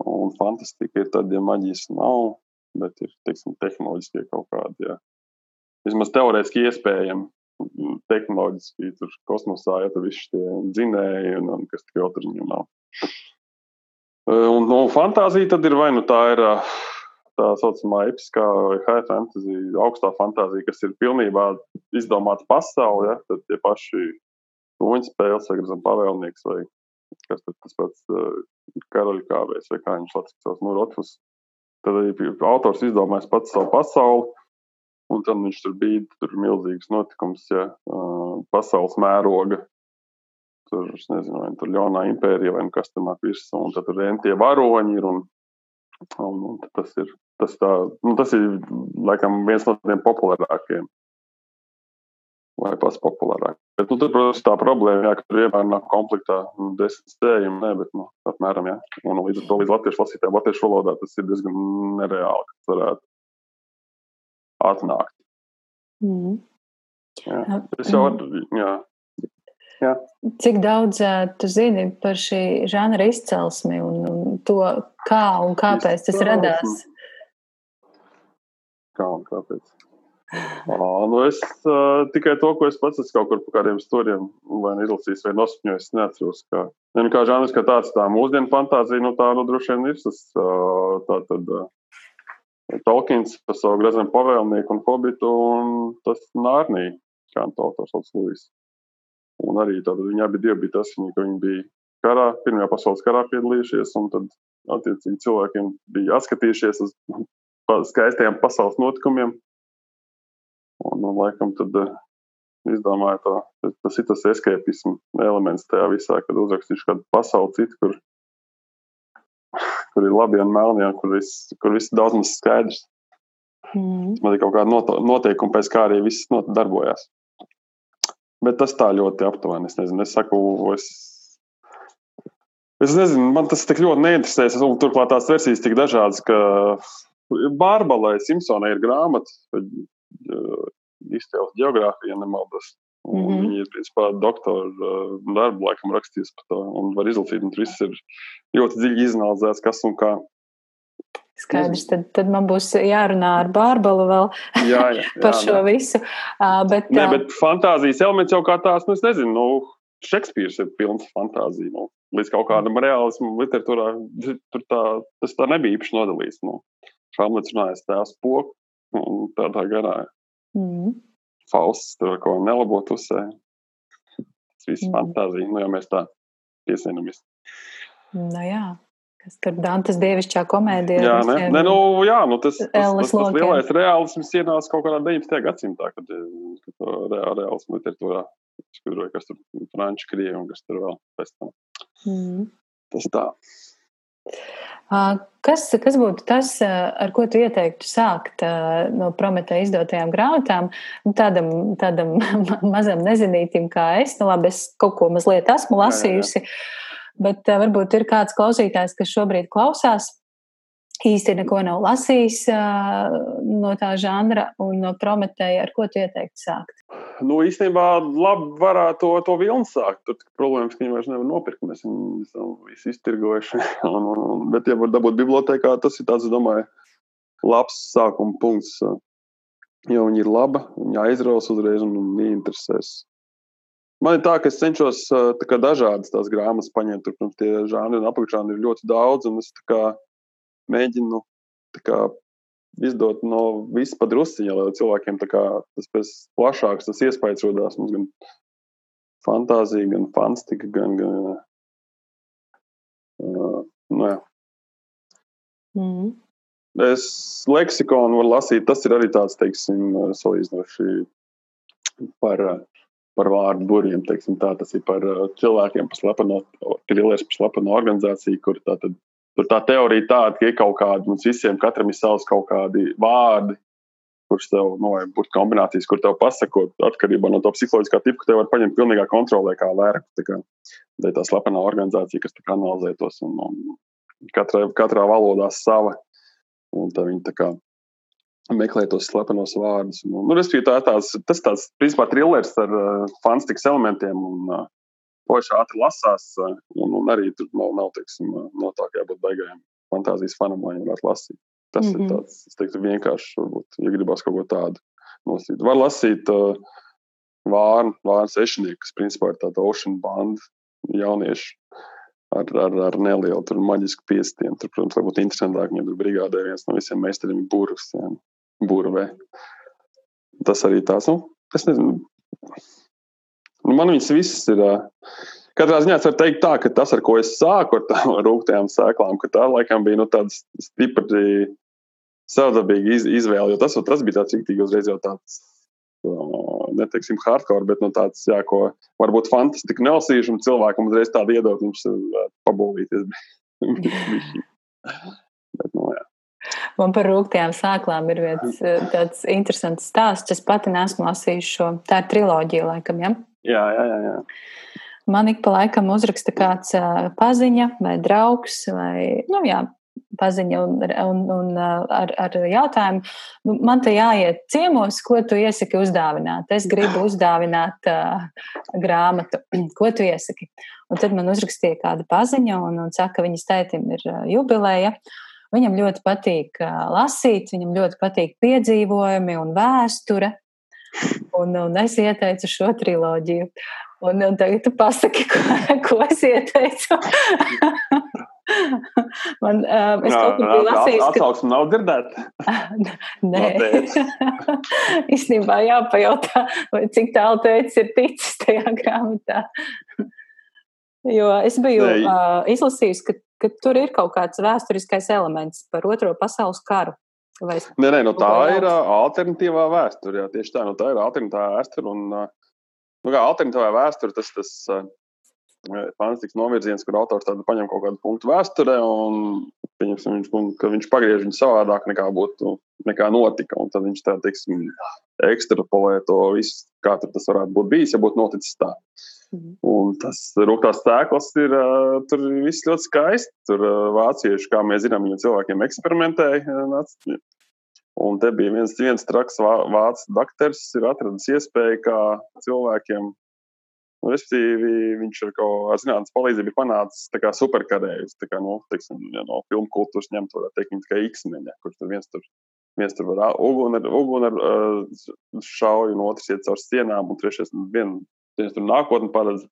un fantastika ir tad, ja maģijas nav, bet ir, teiksim, tehnoloģiskie kaut kādi, jā. Vismaz teorētiski iespējami, tehnoloģiski, tur kosmosā, ja tur visi tie dzinēji un, un kas tik vēl tur viņu nav. Eh, Un, nu, fantāzija tad ir vai nu tā ir ā, tā saucamā episkā vai high fantasy, augstā fantāzija, kas ir pilnībā izdomāta pasaule, ja? tad tie paši ruņu spēles, vai gribam pavēlnieks, vai kas tad tas pats uh, karaļu kāvējs, vai kā viņš latviski sauc, nu, Rotfus. Tad arī autors izdomājis pats savu pasauli, un tad viņš tur bija tur milzīgs notikums, ja uh, pasaules mēroga. Tur, es nezinu, vai tur ļaunā impērija vai nu kas nāk virsū, un tad tur vien tie varoņi ir, un, un, un tas ir, tas tā, nu, tas ir, laikam, viens no tiem populārākiem. Vai pats populārāk. Bet, nu, tur, protams, tā problēma, jā, ka tur vienmēr nav komplektā nu, desmit stējumi, ne, bet, nu, apmēram, jā. Un līdz ar to līdz latviešu lasītājiem, latviešu valodā tas ir diezgan nereāli, ka varētu atnākt. Mm. Jā. Jā. Es jau, jā, Cik daudz tu zini par šī žanra izcelsmi un, un to, kā un kāpēc tas Izcelsmi. radās? kā un kāpēc. Ā, nu es uh, tikai to, ko es pats esmu kaut kur pa kādiem stūriem, vai nu izlasījis, vai nosapņojis, es neatceros. Kā, ne, kā žanrs, kā tāds, tā mūsdienu fantāzija, nu tā, nu, droši vien ir tas, uh, tā tad, uh, Tolkiens par savu grezenu pavēlnieku un hobitu, un tas Nārnī, kā to autors sauc Lūis. Un arī tad viņi abi divi bija tas, viņi, ka viņi bija karā, Pirmajā pasaules karā piedalījušies, un tad, attiecīgi, cilvēkiem bija atskatījušies uz *laughs* skaistajiem pasaules notikumiem. Un, un laikam, tad uh, izdomāju, tā, tas- ir tas escapismu elements tajā visā, kad uzrakstīšu kādu pasauli citu, kur, kur ir labi un melni, un kur viss, kur viss daudz maz skaidrs. Mm. Man ir kaut kāda noteikuma, pēc kā arī viss darbojās. Bet tas tā ļoti aptuveni. Es nezinu, es saku, es, es nezinu, man tas tik ļoti neinteresē. Es- Un turklāt tās versijas tik dažādas, ka Bārbalai Simpsonai ir grāmata, uh, izcēlus geogrāfija, ja nemaldos. Un Mhm. Viņa ir principā doktora uh, darbu, laikam, rakstījusi par to. Un var izlasīt, un viss ir ļoti dziļi izanalizēts, kas un kā. Skaidrs, tad, tad man būs jārunā ar Bārbalu vēl Jā, jā, *laughs* jā, par šo jā. visu. Uh, bet, Nē, bet fantāzijas elements jau kā tāds, nu, es nezinu, nu, Šekspīrs ir pilns fantāzija. Nu, līdz kaut kādam reālismam, literatūrā tur tā, tas tā nebija īpaši nodalīts. Nu. Hamlets runājas tēvs poku un tādā garā. mm. Fausts tur ko nelabot uzsē. Tas viss Mm. fantāzija, nu, ja mēs tā piesienamies. Nu, jā. Kas tur Dantas dievišķā komēdija? Jā, ne, ne, nu, jā, nu tas, tas, tas, tas lielais reālisms ienāca kaut kādā 19. gadsimtā, kad, eh, kad to reā, reālismu literatūrā skudroja, kas tur franči, krievi un kas tur vēl pēc tam. Mm. Tas tā. Kas, kas būtu tas, ar ko tu ieteiktu sākt no Prometēja izdotajām grāmatām? Nu, Tādam, tādam *laughs* mazam nezinītim kā es, nu labi, es kaut ko mazliet esmu Jā, jā, jā. lasījusi, bet varbūt ir kāds klausītājs, kas šobrīd klausās, īsti neko nav lasījis no tā žanra un no Prometēja, ar ko tu ieteiktu sākt? Nu, īstenībā labi varētu to, to vilnu sākt. Tur problēmas, ka viņi vairs nevar nopirkt. Mēs viņu esam visi iztirgojuši. *laughs* un, un, un, bet, ja var dabūt bibliotekā, tas ir tāds, domāju, labs sākuma punkts. Jo viņi ir laba, viņi aizraus uzreiz un viņi interesēs. Man ir tā, ka es cenšos tā dažādas tās grāmatas paņemt. Tur, protams, tie žanri un apakšžanri ir ļoti daudz, un es kā mēģinu kā izdot no visas padrusciņa, lai cilvēkiem tā kā tas pēc plašāks tas iespējas rodās. Mums gan fantāzija, gan fantastika, gan, gan uh, nu, jā. Mm. Es leksikonu varu lasīt, tas ir arī tāds, teiksim, salīdzinoši par, par vārdu buriem, teiksim tā, tas ir par cilvēkiem, par slepeno, trilieši par slepeno organizāciju, kur tā tad, tur tā teorija tāda, ka ir kaut kādi, mums visiem katram ir savs kaut kādi vārdi, kurš tev, nu, vai būtu kombinācijas, kur tev pasakot, atkarībā no to psiholoģiskā tipa, ka tev var paņemt pilnīgā kontrolē kā vērku. Tā kā tā ir tā slepenā organizācija, kas analizē tos, un, un katrā, katrā valodā sava. Un tā viņi tā kā meklē tos slepenos vārdus. Un, nu, tā, tās, tas tāds, principā, trillers ar uh, fantastikas elementiem. Un, uh, Poši ātri lasās, uh, un, un arī tur nav, nav teiksim, no tā, kā jābūt beigām fantāzijas fanam, lai varētu lasīt. Tas mm -hmm. ir mhm. tāds, es teiktu, vienkārši, varbūt, ja gribās kaut ko tādu nosīt. Var lasīt uh, Vārnu, Vārnu sešinieku, kas principā ir tāda ocean banda jaunieši ar, ar, ar nelielu tur maģisku piestienu. Tur, protams, varbūt interesantāk, viņam tur brigādē viens no visiem meistariem burvs, jā, burvē. Tas arī tās, nu, es nezinu. Nu, man viņas visas ir. Katrā ziņā es varu teikt tā, ka tas, ar ko es sāku ar tām *laughs* rūktajām sēklām, tā laikam bija nu, tāds stipri savdabīga iz, izvēle, jo tas, tas bija tāds rīktīgi uzreiz jau tāds, neteiksim, hardcore, bet nu, tāds, jā, ko varbūt fantastiski nelasīšu, un cilvēkam uzreiz tādu iedot, viņš pabūvīties. *laughs* bet, nu, jā. Man par rūktajām sēklām ir viens tāds interesants stāsts. Es pati nesmu lasījusi šo. Tā ir triloģija, laikam, ja? Jā, jā, jā. jā. Man ik pa laikam uzraksta kāds paziņa vai draugs vai, nu jā, paziņa un, un, un ar, ar jautājumu, nu, man te jāiet ciemos, ko tu iesaki uzdāvināt. Es gribu uzdāvināt uh, grāmatu, *clears throat* ko tu iesaki. Un tad man uzrakstīja kāda paziņa un, un saka, ka viņas tētim ir jubileja. Viņam ļoti patīk lasīt, viņam ļoti patīk piedzīvojumi un vēsture. Un, un es ieteicu šo triloģiju. Un, un tagad tu pasaki, ko, ko es ieteicu. *laughs* Man, uh, es kaut kur biju lasījis, ka... Atsauksme nav dzirdēta. *laughs* Nē. *laughs* Īstenībā jāpajautā, vai cik tālu teicis ir ticis tajā grāmatā. jo es biju Nē. uh, izlasījusi, ka, ka tur ir kaut kāds vēsturiskais elements par otro pasaules karu. Nē, nē, no nu tā ir alternatīvā vēsture. Jā, tieši tā, no tā ir alternatīvā vēsture. Un, nu, kā alternatīvā vēsture, tas, tas fantastisks novirziens, kur autors paņem kaut kādu punktu vēsturē un viņš, viņš pagriež viņu savādāk nekā būtu nekā notika. Un tad viņš tā teiksim, ekstrapolē to visu, kā tas varētu būt bijis, ja būtu noticis tā. Mhm. Un tas rūkās sēklas ir, tur viss ļoti skaisti. Tur vācieši, kā mēs zinām, viņu cilvēkiem eksperimentēja. Un te bija viens, viens traks vācu doktors, ir atradis iespēju, kā cilvēkiem Un, respektīvi, viņš ar kaut kādu zinātnīs palīdzību ir panācis superkarējus. Kā, nu, teiksim, ja no filmu kultūras ņemt, varētu teikt, kā X-meņa, kurš tur viens tur, viens tur var uguni ar, ugun ar uh, šauju, un otrs iet caur sienām, un trešais vien, viens tur nākotni paredz.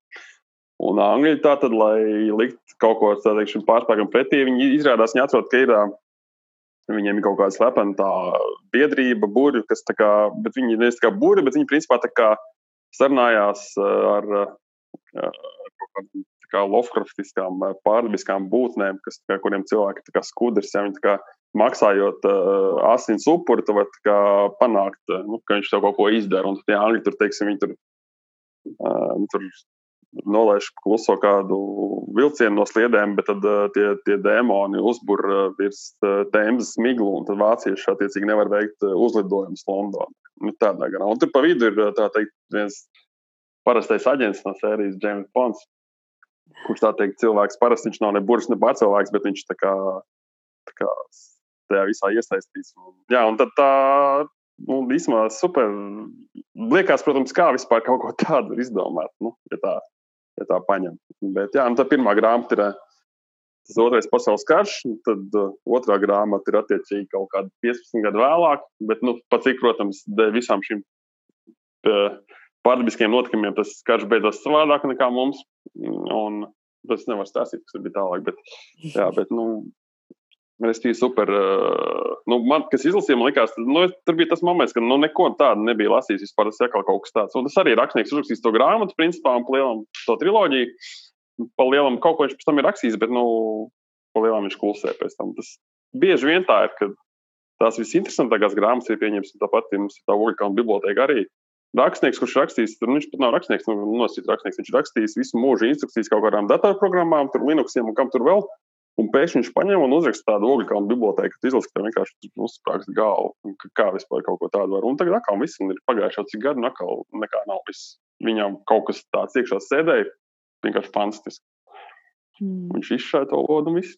Un angļi tā tad, lai likt kaut ko tādu pārspēkam pretī, viņi izrādās, viņi atrod, ka ir. Viņiem ir kaut kāda slepena biedrība, burbuļi, kas tā kā, bet viņi nevis tā kā burbuļi, bet viņi principā tā kā sarunājās eh, ar, eh, Lovecraftiskām eh, pārdabiskām būtnēm, kas, kā, kuriem cilvēki ir skudrs. Ja, viņi, kā, maksājot uh, asins upuri, tu vari panākt, nu, ka viņš tev kaut ko izdara. Un tie angļi tur, teiksim, viņi tur, uh, tur nolaiž kluso kādu vilcienu no sliedēm, bet tad uh, tie, tie dēmoni uzbur uh, virs uh, tēmas miglu, un tad vācieši attiecīgi nevar veikt uzlidojumus Londonā. Nu, tādā garā. Un tur pa vidu ir teikt, viens parastais aģents no sērijas James Bonds, kurš tā teikt cilvēks parasti viņš nav ne burts, ne pārcilvēks, bet viņš tā kā, tā kā tajā visā iesaistīts. Un, jā, un tad tā nu, īstenībā super. Liekas, protams, kā vispār kaut ko tādu izdomāt, nu, ja, tā, ja tā paņem. Bet, jā, nu, tā pirmā grāmata ir tas otrais pasaules karš, tad uh, otrā grāmata ir attiecīgi kaut kāda 15 gadu vēlāk. Bet, nu, pat cik, protams, dēļ visām šīm uh, pārdabiskiem notikumiem tas karš beidzās savādāk nekā mums. Un, tas nevar stāstīt, kas bija tālāk. Bet, jā, bet, nu, Restīvi super. Uh, nu, man, kas izlasīja, man liekas, nu, tur bija tas moments, ka nu, neko tādu nebija lasījis. Vispār tas ir kaut kas tāds. Un tas arī rakstnieks uzrakstīs to grāmatu, principā, un plielam to triloģiju. Pa lielam kaut ko viņš pēc tam ir rakstījis, bet, nu, pa lielam viņš klusē pēc tam. Tas bieži vien tā ir, ka tās visinteresantākās grāmatas ir pieņemts. Tāpat ir mums ir tā Ogļu biblioteka arī. Rakstnieks, kurš rakstīs, tur viņš pat nav rakstnieks, nu, nosacīts rakstnieks. Viņš rakstīs visu mūžu instrukcijas kaut kādām datorprogrammām, tur Linuxiem un kam tur vēl. Un pēkšņi viņš paņem un uzraksta tādu ogļu bibliotēku, kas izlasa, ka vienkārši uzsprāgst galvu, ka kā vispār kaut ko tādu var. Un tagad atkal viss ir pagājuši jau cik gadi, un atkal nekā nav viss. Viņam kaut kas tāds iekšā sēdēja, vienkārši fantastiski. Mm. Viņš izšāva to lodu un viss.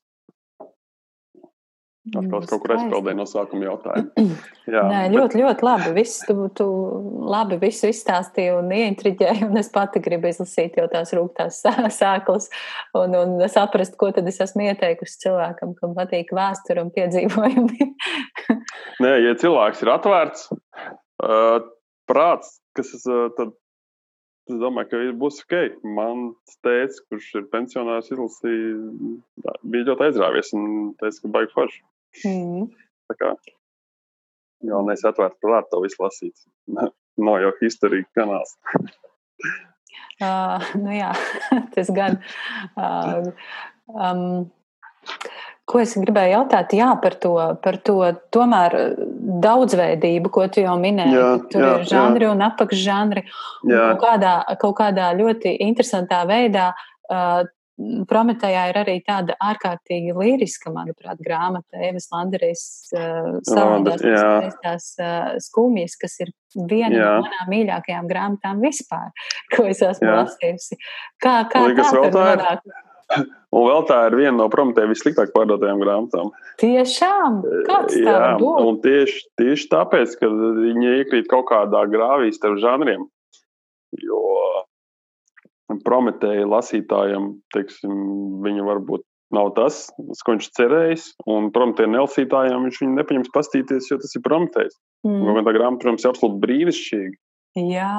Atkal kaut kur aizpildīju no sākuma jautājumu. *clears throat* Jā, Nē, bet... ļoti, ļoti labi. Viss, tu, tu labi visu izstāstīji un ieintriģēji, un es pati gribu izlasīt jau tās rūgtās sēklas un, un saprast, ko tad es esmu ieteikusi cilvēkam, kam patīk vēsture un piedzīvojumi. *laughs* Nē, ja cilvēks ir atvērts, uh, prāts, kas uh, tad Es domāju, ka būs ok. Man teica, kurš ir pensionārs, izlasīja, bija ļoti aizrāvies un teica, ka baigi forši. Mm. Tā kā galvenais atvērt prātu to visu lasīt. *laughs* Nav jau historija kanāls. uh, *laughs* nu jā, *laughs* tas gan. Uh, um, Ko es gribēju jautāt? Jā, par to, par to tomēr daudzveidību, ko tu jau minēji. Jā, tur jā, ir žanri jā. un apakšžanri. Kaut, kādā, kaut kādā ļoti interesantā veidā uh, Prometējā ir arī tāda ārkārtīgi liriska, manuprāt, grāmata Evas Landerijas uh, savādās tās uh, skumjas, kas ir viena jā. no manām mīļākajām grāmatām vispār, *laughs* ko es esmu jā. lasījusi. Kā, kā Liekas, tā tur nonāk? *laughs* Un vēl tā ir viena no Prometēja vissliktāk pārdotajām grāmatām. Tiešām? Kāds tā Jā, būt? un tieši, tieši tāpēc, ka viņi iekrīt kaut kādā grāvī starp žanriem. Jo Prometēja lasītājam, teiksim, viņa varbūt nav tas, ko viņš cerējis. Un prometēja nelasītājiem viņš viņu nepaņems pastīties, jo tas ir prometējis. Mm. Un tā grāmata, protams, ir absolūti brīnišķīga. Jā.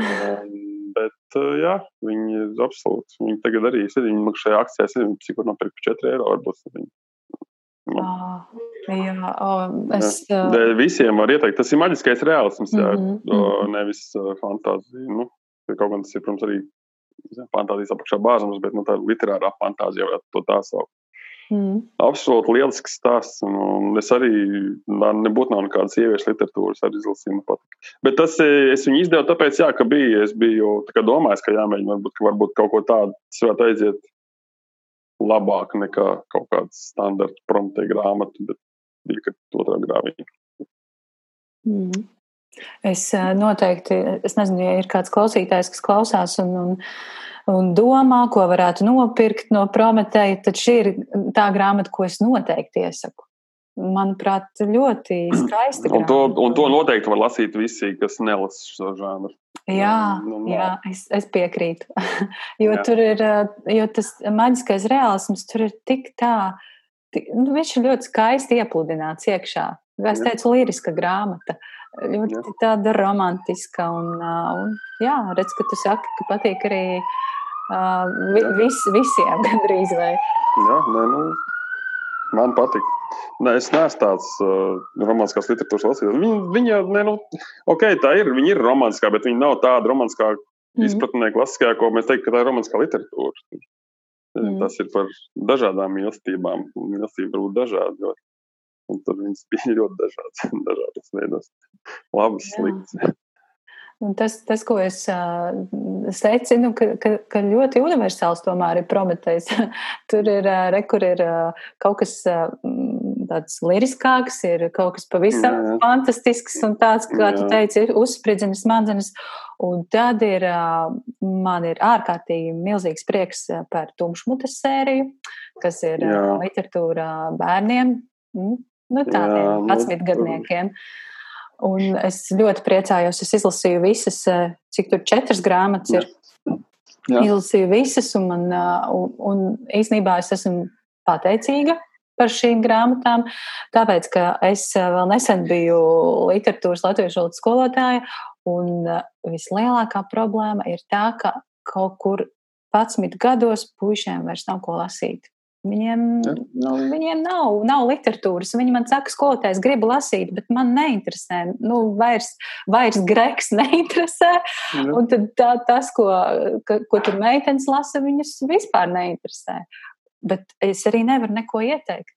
un, bet, jā, viņi ir absolūti. Viņi tagad arī ir. Viņi maksā šajā akcijā, es nezinu, cik var nopirkt par 4 eiro. Varbūt, viņi. Ah, jā, oh, es. Jā. Uh... Visiem var ieteikt, tas ir maģiskais realisms, jā, mm -hmm. nevis uh, fantāzija. Nu, kaut gan tas ir, protams, arī fantāzijas apakšā bāzums, bet nu, tā ir literārā fantāzija, jau to tā sauc. Mm. Absolūti lielisks stāsts. Un, es arī nebūtu nav nekādas sieviešu literatūras, arī izlasīju. Bet tas es viņu izdevu tāpēc, jā, ka bija. Es biju domājis, ka jāmēģina varbūt, ka varbūt kaut ko tādu varētu aiziet labāk nekā kaut kāds standarta prompte grāmata, bet bija otrā grāvī. Mm. Es noteikti, es nezinu, ja ir kāds klausītājs, kas klausās un, un, un domā, ko varētu nopirkt no Prometēja, tad šī ir tā grāmata, ko es noteikti iesaku. Manuprāt, ļoti *clears throat* skaisti. Un to, un to noteikti var lasīt visi, kas nelasa šo žānu. Jā, nu, nu, jā es, es piekrītu. *laughs* jo jā. tur ir, jo tas maģiskais realisms tur ir tik tā, tik, nu, viņš ir ļoti skaisti iepludināts iekšā. Es teicu, liriska grāmata. Uh, ļoti jā. tāda romantiska. Un, un, jā, redz, ka tu saki, ka patīk arī uh, vis, visiem *laughs* gandrīz. Vai? Jā, nē, nu, man patīk. Nē, es neesmu tāds uh, romantiskās literatūras lasītājs. Viņa, viņa ne, nu, ok, tā ir. Viņa ir romantiskā, bet viņa nav tāda romantiskā mm. izpratnē, klasiskajā, ko mēs teiktu, ka tā ir romantiskā literatūra. Mm. Tas ir par dažādām mīlestībām. Mīlestība var būt dažāda. Un tur viņas *laughs* bija ļoti dažādas, *laughs* dažādas veidos. Labas, sliktas. Tas, tas, ko es uh, secinu, ka, ka, ka ļoti universāls tomēr ir Prometējs. *laughs* Tur ir, uh, re, ir uh, kaut kas uh, tāds liriskāks, ir kaut kas pavisam jā, jā. fantastisks un tāds, kā jā. tu teici, uzspridzina smadzenes. Un tad ir, uh, man ir ārkārtīgi milzīgs prieks par Tumšmutas sēriju, kas ir uh, literatūra bērniem. Mm, nu, tādiem 11 nu, gadniekiem. Un es ļoti priecājos. Es izlasīju visas, eh, cik tur četras grāmatas ir. Jā. Izlasīju visas, un, man, eh, un, un īsnībā es esmu pateicīga par šīm grāmatām, tāpēc, ka es eh, vēl nesen biju literatūras latviešu valodas skolotāja, un vislielākā problēma ir tā, ka kaut kur 11 gados puišiem vairs nav ko lasīt. Viņiem, nu, viņiem nav, nav literatūras. Viņi man saka, skolotājs grib lasīt, bet man neinteresē. Nu, vairs, vairs greks *laughs* neinteresē. Ja. Un tad tā, tas, ko, ka, ko tur meitenes lasa, viņas vispār neinteresē. Bet es arī nevaru neko ieteikt.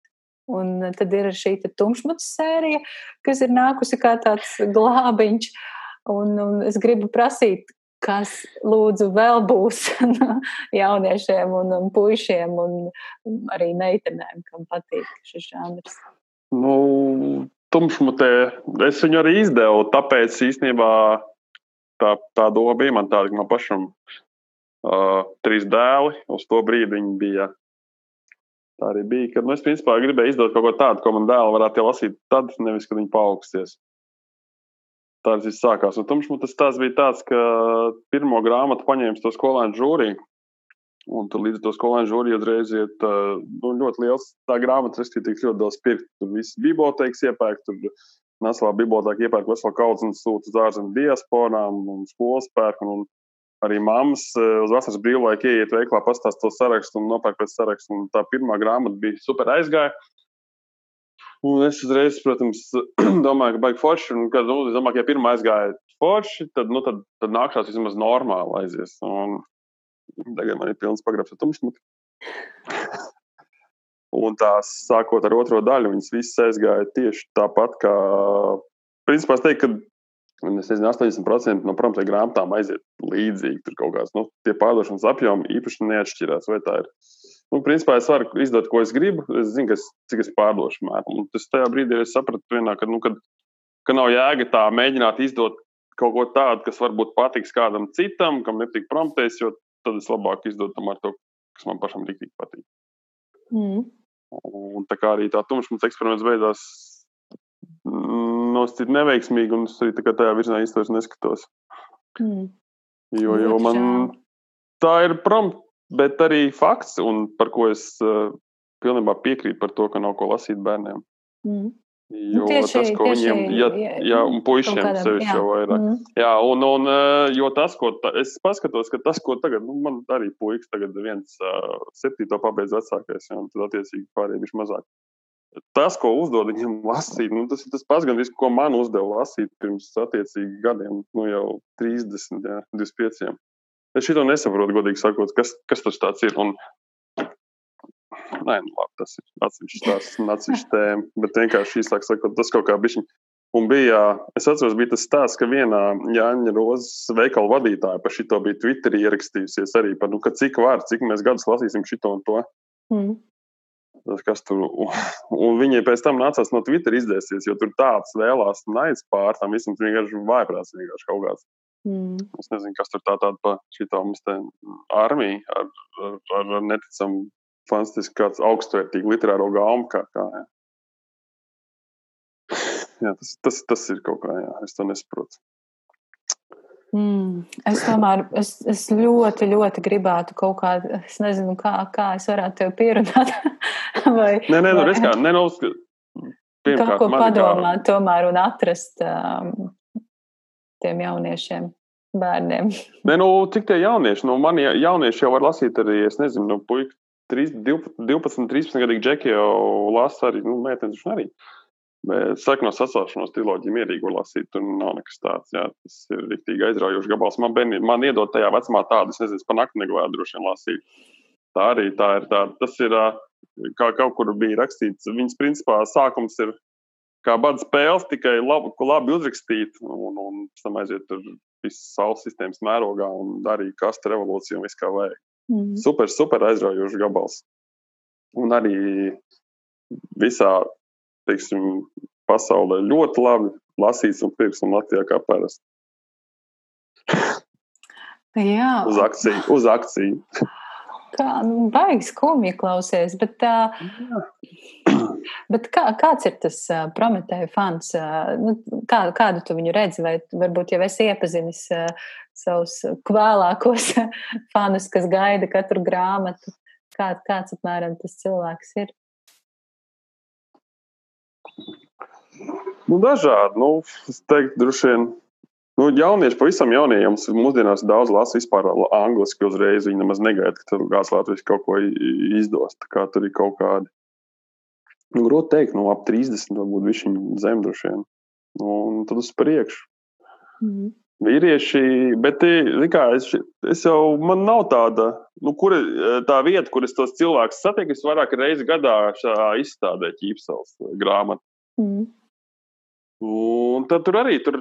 Un tad ir šī tumšmuts sērija, kas ir nākusi kā tāds glābiņš. Un, un es gribu prasīt, kas lūdzu vēl būs *laughs* jauniešiem un, un puišiem un arī meitenēm, kam patīk šis žanrs? Nu, tumšmutē es viņu arī izdevu, tāpēc īstenībā tā, tā doma bija man tāda, ka man pašam uh, trīs dēli uz to brīdi viņi bija. Tā arī bija, kad nu, es principā gribēju izdot kaut ko tādu, ko man dēli varētu lasīt tad, nevis, kad viņi paaugsies tā viss sākās. Un tumšmutas tas bija tāds, ka pirmo grāmatu paņēma to skolēnu žūriju. Un tur līdz ar to skolēnu žūriju uzreiz iet nu, ļoti liels. Tā grāmata, respektīvi, ļoti daudz pirkt. Tur viss bibliotēkas iepērk, tur Nacionālā bibliotēka iepērk veselu kaudzi un sūta uz ārzemju diasporām un skolas pērk. Un, un arī mammas uz vasaras brīvlaiku ieiet veiklā, pastāst to sarakstu un nopērk pēc sarakstu. Un tā pirmā grāmata bija super aizgāja. Un es uzreiz, protams, *clears throat* domāju, ka baigi forši. Un, kad, nu, es domāju, ka ja pirmā aizgāja forši, tad, nu, tad, tad nākšās vismaz normāli aizies. Un tagad man ir pilns pagrabs ar tumšmuti. *laughs* un tās, sākot ar otro daļu, viņas visas aizgāja tieši tāpat, kā, principā, es teiktu, ka Es nezinu, 80% no prompt grāmatām aiziet līdzīgi. Tur kaut kāds nu, tie pārdošanas apjomi īpaši neatšķirās. Vai tā ir Nu, principā es varu izdot, ko es gribu. Es zinu, kas, cik es pārdošu mēru. Tas tajā brīdī es sapratu, vienā, ka, nu, kad, ka nav jēga tā mēģināt izdot kaut ko tādu, kas varbūt patiks kādam citam, kam nepatīk promptēs, jo tad es labāk izdodu tomēr to, kas man pašam rīktīgi patīk. Mm. Un tā kā arī tā tumšums eksperiments beidzās mm, nosacīt neveiksmīgi, un es arī tajā virzienā īstenībā neskatos. Mm. Jo, jo man tā ir prompt bet arī fakts, un par ko es uh, pilnībā piekrītu par to, ka nav ko lasīt bērniem. Mm. Jo nu, tieši, tas, ko tieši, viņiem, ja, jā, jā, un puišiem sevišķi jau vairāk. Mm. Jā, un, un uh, jo tas, ko ta, es paskatos, ka tas, ko tagad, nu, man arī puikas tagad viens uh, septīto pabeidz vecākais, jā, un tad attiecīgi pārējie viņš mazāk. Tas, ko uzdod viņam *laughs* lasīt, nu, tas ir tas pats, gan viss, ko man uzdeva lasīt pirms attiecīgi gadiem, nu jau 30, jā, 25. Es šo nesaprotu, godīgi sakot, kas, kas tas ir. Un, Nē, nu, labi, tas ir atsevišķs stāsts un atsevišķs tēma. Bet vienkārši īsāk sakot, tas kaut kā bija. Un bija, es atceros, bija tas stāsts, ka vienā Jāņa Rozes veikala vadītāja par šito bija Twitterī ierakstījusies arī par, nu, cik var, cik mēs gadus lasīsim šito un to. Mm. Kas tur, un, un viņai pēc tam nācās no Twitter izdēsties, jo tur tāds vēlās naids pār tam visam, vienkārši vājprāts vienkārši kaut kāds. Mm. Es nezinu, kas tur tā tāda pa šito mums te armiju ar, ar, ar, ar neticamu fantastisku kāds augstvērtīgu literāro gaumu. Kā, kā, jā. jā, tas, tas, tas ir kaut kā, jā, es to nesaprotu. Mm, es tomēr es, es ļoti, ļoti gribētu kaut kādu, es nezinu, kā, kā es varētu tevi pierunāt. *laughs* vai, nē, nē, nu, vai, kā, nē, nu, pirmkārt, kaut ko padomāt, kā... tomēr un atrast um, tiem jauniešiem bērniem? *laughs* Nē, nu, cik tie jaunieši? Nu, man jaunieši jau var lasīt arī, es nezinu, nu, puika 12, 13 gadīgi džeki jau lasa arī, nu, meitenes arī. Bet sakno sacelšanos triloģiju mierīgi lasīt, tur nav nekas tāds. Jā, tas ir rīktīgi aizraujošs gabals. Man, bērni, man iedod tajā vecumā tādu, es nezinu, pa nakti negulētu droši vien lasīt. Tā arī tā ir tā. Tas ir, kā kaut kur bija rakstīts, viņas principā sākums ir kā bada spēles, tikai labi, labi uzrakstīt, un, un pēc tam aiziet tur visas saules sistēmas mērogā un darīja kastu revolūciju un viss kā vajag. Mm. Super, super aizraujošs gabals. Un arī visā, teiksim, pasaulē ļoti labi lasīts un pirks un Latvijā kā parasti. *laughs* Jā. uz akciju, uz akciju. Kā, nu, baigs skumji klausies, bet, uh, *laughs* bet kā, kāds ir tas Prometēja fans? Nu, kā, kādu tu viņu redzi, vai varbūt jau esi iepazinis savus kvēlākos *laughs* fanus, kas gaida katru grāmatu? Kā, kāds apmēram tas cilvēks ir? Nu, dažādi. Nu, es teiktu, droši vien Nu, jaunieši, pavisam jaunie, jums mūsdienās daudz lasa vispār angliski uzreiz. Viņi nemaz negaida, ka tur kāds Latvijas kaut ko izdos. Tā kā tur ir kaut kādi, nu, grūti teikt, no nu, ap 30 varbūt viņš zem droši vien. Un tad uz priekšu. Mm. Vīrieši, bet kā, es, es jau, man nav tāda, nu, kur, tā vieta, kur es tos cilvēkus satieku. Es vairāk reizi gadā izstādē ķīpsels grāmatu. Mm. Un tad tur arī tur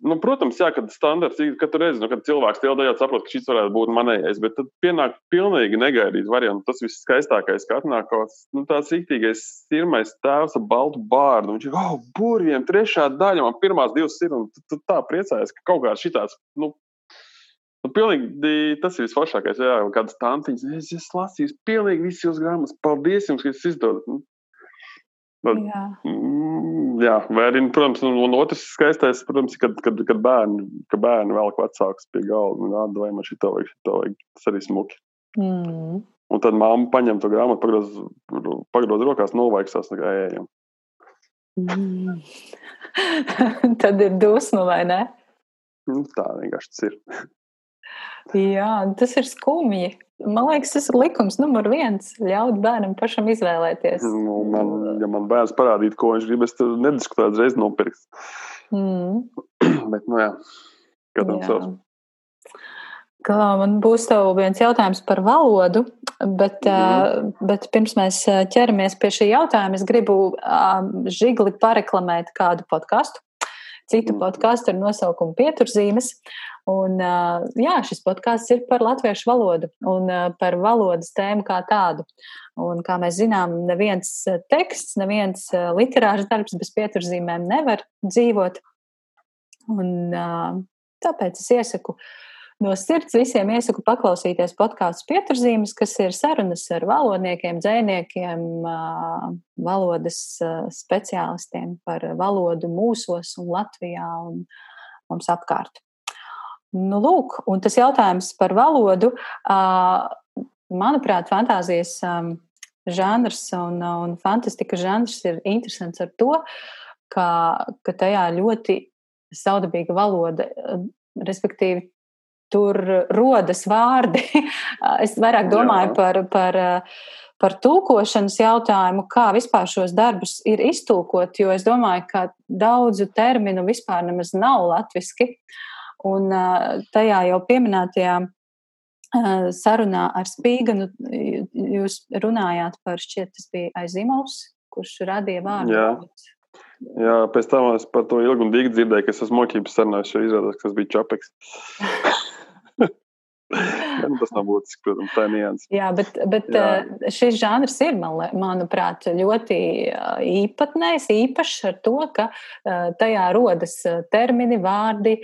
Nu, protams, jā, kad standarts ir katru reizi, nu, kad cilvēks tādējādi saprot, ka šis varētu būt manējais, bet tad pienāk pilnīgi negaidīts variants. Tas viss skaistākais, ka atnāk kaut kāds nu, tāds rīktīgais sirmais tēvs ar baltu bārdu. Viņš ir, oh, burviem, trešā daļa, man pirmās divas ir, un tu, tu tā priecājies, ka kaut kā šitāds, nu, nu pilnīgi tas ir visforšākais, jā, kādas tantiņas, es esmu lasījis pilnīgi visas jūsu grāmatas, paldies jums, ka jūs izdodat. Nu, Tad, jā. Mm, jā, vai arī, protams, un, un otrs skaistais, protams, kad, kad, kad bērni, ka bērni velk vecāks pie galda un rāda, vai man šī tā vajag, šī tā vajag. Tas arī smuki. Mm. Un tad mamma paņem to grāmatu, pagroz, pagroz rokās, novaiksās, kā ejam. Mm. *laughs* tad ir dusma, vai ne? Nu, tā vienkārši ir. Jā, tas ir skumji. Man liekas, tas ir likums numur viens. Ļaut bērnam pašam izvēlēties. Nu, man, ja man bērns parādītu, ko viņš grib, es tur nediskutētu reiz nopirkt. Mm. *clears throat* Bet, nu jā, katram savs. Kā man būs tev viens jautājums par valodu, bet, mm. uh, bet pirms mēs ķeramies pie šī jautājuma, es gribu uh, žigli pareklamēt kādu podkāstu. Citu mm. podkāstu ar nosaukumu Pieturzīmes. Un, jā, šis podkāsts ir par latviešu valodu un par valodas tēmu kā tādu. Un, kā mēs zinām, neviens teksts, neviens literārs darbs bez pieturzīmēm nevar dzīvot. Un, tāpēc es iesaku no sirds visiem iesaku paklausīties podkāstu pieturzīmes, kas ir sarunas ar valodniekiem, dzēniekiem, valodas speciālistiem par valodu mūsos un Latvijā un mums apkārt. Nu, lūk, un tas jautājums par valodu, manuprāt, fantāzijas žanrs un, un fantastika žanrs ir interesants ar to, ka, ka tajā ļoti saudabīga valoda, respektīvi, tur rodas vārdi. *laughs* es vairāk domāju Jā. par, par, par tulkošanas jautājumu, kā vispār šos darbus ir iztulkot, jo es domāju, ka daudzu terminu vispār nemaz nav latviski. Un tajā jau pieminētajā sarunā ar Spīganu jūs runājāt par šķiet, tas bija Aizimovs, kurš radīja vārdu. Jā. Jā, pēc tam es par to ilgu un dīgu dzirdēju, ka es esmu mokības sarunājis, jo izrādās, ka tas bija Čapeks. *laughs* *laughs* Nu, tas nav būtiski, protams, tā nianses. Jā, bet, bet Jā. Eh, šis žanrs ir, man, manuprāt, ļoti eh, īpatnējs, īpašs ar to, ka eh, tajā rodas termini, vārdi,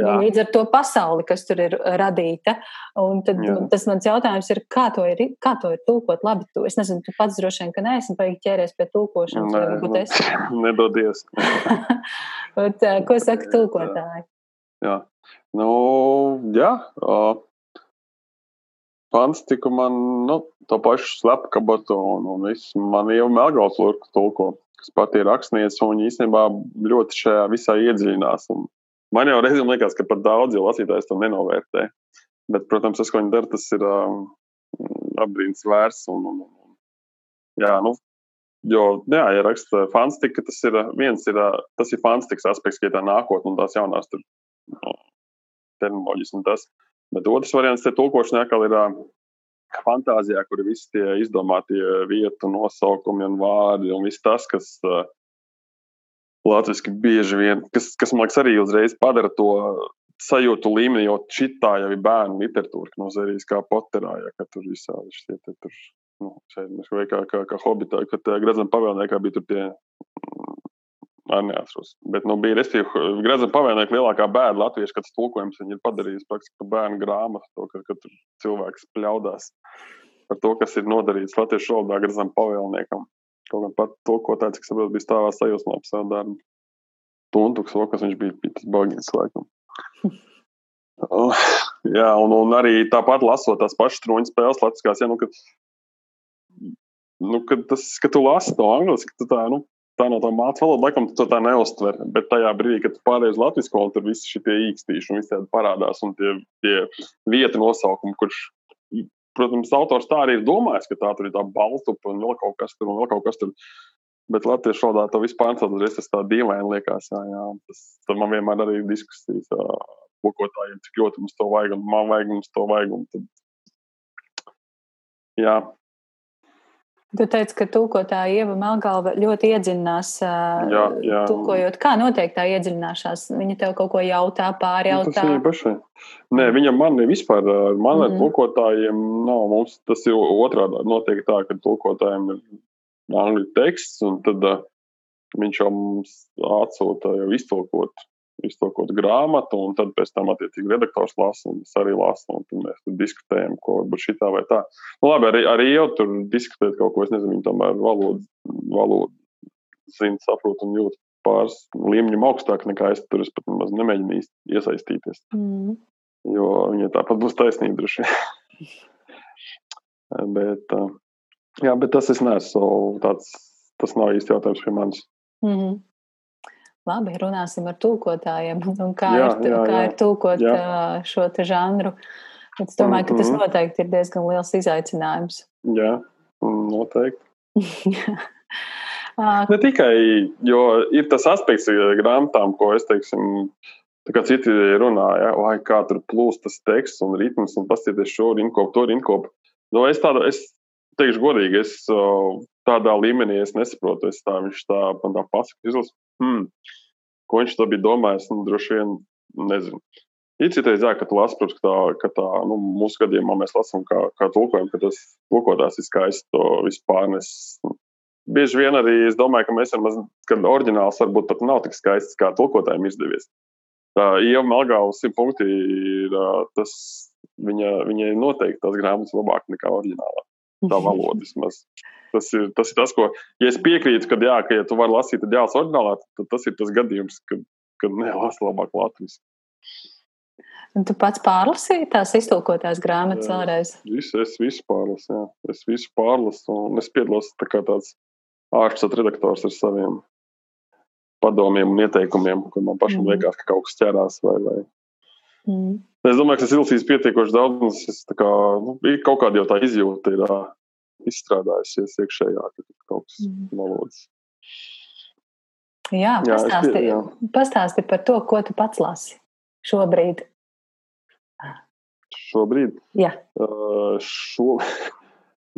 Jā. līdz ar to pasauli, kas tur ir radīta. Un tad Jā. tas mans jautājums ir, kā to ir, kā to ir tulkot labi? Tu, es nezinu, tu pats droši vien, ka neesi baigi ķēries pie tulkošanas, Nē, varbūt es. *laughs* Nedodies. *laughs* bet, ko saka tulkotāji? Jā. Nu, jā, fantastiku man, nu, to pašu slepkabatu un, un visu. Man jau Melgals tulko, kas pat ir rakstnieks, un viņi īstenībā ļoti šajā visā iedziļinās. Un man jau reizēm liekas, ka pat daudz jau lasītājs to nenovērtē. Bet, protams, tas, ko viņi dara, tas ir um, apbrīns vērts. Un, un, un, jā, nu, jo, jā, ja raksta fantastika, tas ir viens, ir, tas ir fantastikas aspekts, ka tā nākotne un tās jaunās tur, no, terminoloģijas un tas. Bet otrs variants te tulkošanā atkal ir fantāzijā, kur ir visi tie izdomātie vietu nosaukumi un vārdi un viss tas, kas latviski bieži vien, kas, kas man liekas arī uzreiz padara to sajūtu līmeni, jo šitā jau ir bērnu literatūra, no serijas kā Potterā, ja, ka tur visādi šie te tur, nu, šeit, vai kā, kā, kā hobitā, kad Gradzam pavēlniekā bija tur tie Arī neatceros. Bet nu, bija respektīvi Grēzā pavēlnieka lielākā bēda latviešu, kad tulkojums viņa ir padarījis praktiski par bērnu grāmatu, to, ka, ka cilvēks pļaudās par to, kas ir nodarīts latviešu valodā Grēzam pavēlniekam. Kaut gan pat tulkotājs, cik saprotu, bija stāvā sajūsmā par savu darbu. Tuntuks, kas viņš bija, bija tas bagins laikam. *laughs* Oh, jā, un, un arī tāpat lasot tās pašas truņu spēles, latviskās, ja, nu, kad, nu, kad, tas, kad tu lasi to angliski, tu tā, nu, tā no tā mācību valoda, laikam, tu tā neuztver. Bet tajā brīdī, kad pārējais Latvijas valodā, tur viss šie īkstīši un visādi parādās un tie, tie vieta nosaukumi, kurš, protams, autors tā arī ir domājis, ka tā tur ir tā baltupa un vēl kaut kas tur un vēl kaut kas tur. Bet Latvijas valodā to vispār pārcelt, tas tā dīvaini liekas. Jā, jā. Tas, man vienmēr arī ir diskusijas kokotājiem, cik ļoti mums to vajag un man vajag mums to vajag. Un tad, jā, Tu teici, ka tūkotāja Ieva Melgalva ļoti iedziļinās, jā, jā. tūkojot. Kā notiek tā iedziļināšanās? Viņa tev kaut ko jautā, pārjautā? Nu, tas viņa pašai. Nē, viņa man vispār, man ar mm. tūkotājiem nav, mums tas ir otrādā. Notiek tā, ka tūkotājiem ir angļu teksts, un tad uh, viņš jau mums atsūta jau iztulkot iztolkot grāmatu, un tad pēc tam attiecīgi redaktors lasa, un es arī lasu, un tad mēs tur diskutējam, ko varbūt šitā vai tā. Nu, labi, arī, arī jau tur diskutēt kaut ko, es nezinu, viņi tomēr valodu, valodu zina, saprot un jūt pāris līmeņiem augstāk nekā es tur, es pat nemaz nemēģinu iesaistīties. Mm. Jo viņai tāpat būs taisnība droši vien. *laughs* bet, jā, bet tas es neesmu tāds, tas nav īsti jautājums pie manis. Mm -hmm. Labi, runāsim ar tūkotājiem. *laughs* Un kā jā, ir, jā, kā jā. ir tūkot jā. šo žanru? Bet es domāju, ka tas mhm. noteikti ir diezgan liels izaicinājums. Jā, noteikti. *laughs* ne tikai, jo ir tas aspekts grāmatām, ko es teiksim, tā kā citi runāja, vai kā tur plūst tas teksts un ritms un paskatīties šo rinkopu, to rinkopu. Nu, es tādu, es teikšu godīgi, es tādā līmenī es nesaprotu. Es tā, viņš tā, man tā pasaka, izlas, hmm, ko viņš to bija domājis, nu, droši vien nezinu. Ir citreiz, jā, ka tu lasi, protams, ka tā, ka tā nu, mūsu gadījumā mēs lasām, kā, kā tulkojam, ka tas tulkotājs ir skaisti to vispār nes. Bieži vien arī es domāju, ka mēs maz, kad oriģināls varbūt pat nav tik skaists, kā tulkotājiem izdevies. Tā Ieva Melgāvas simt punkti ir tas, viņa, viņai noteikti tās grāmatas labāk nekā oriģinālā. Tā *laughs* valoda vismaz. Tas ir, tas ir tas, ko, ja es piekrītu, ka, jā, ka ja tu vari lasīt, tad jālas oriģinālā, tad tas ir tas gadījums, kad, kad nelasa labāk latvijas. Un tu pats pārlasīji tās iztulkotās grāmatas vēlreiz? Visu, es visu pārlasu, jā. Es visu pārlasu, un es piedalos tā kā tāds āršķirts redaktors ar saviem padomiem un ieteikumiem, kur man pašam mm. liekas, ka kaut kas ķerās vai, vai. Mm. Es domāju, ka tas ilgsīs pietiekoši daudz, es kā, nu, kaut kāda jau tā izjūta ir izstrādājusies iekšējā, ka kaut kas mm. valodas. Jā, jā, pastāsti, pie, jā. pastāsti par to, ko tu pats lasi šobrīd. Šobrīd? Jā. Uh, šo, *laughs*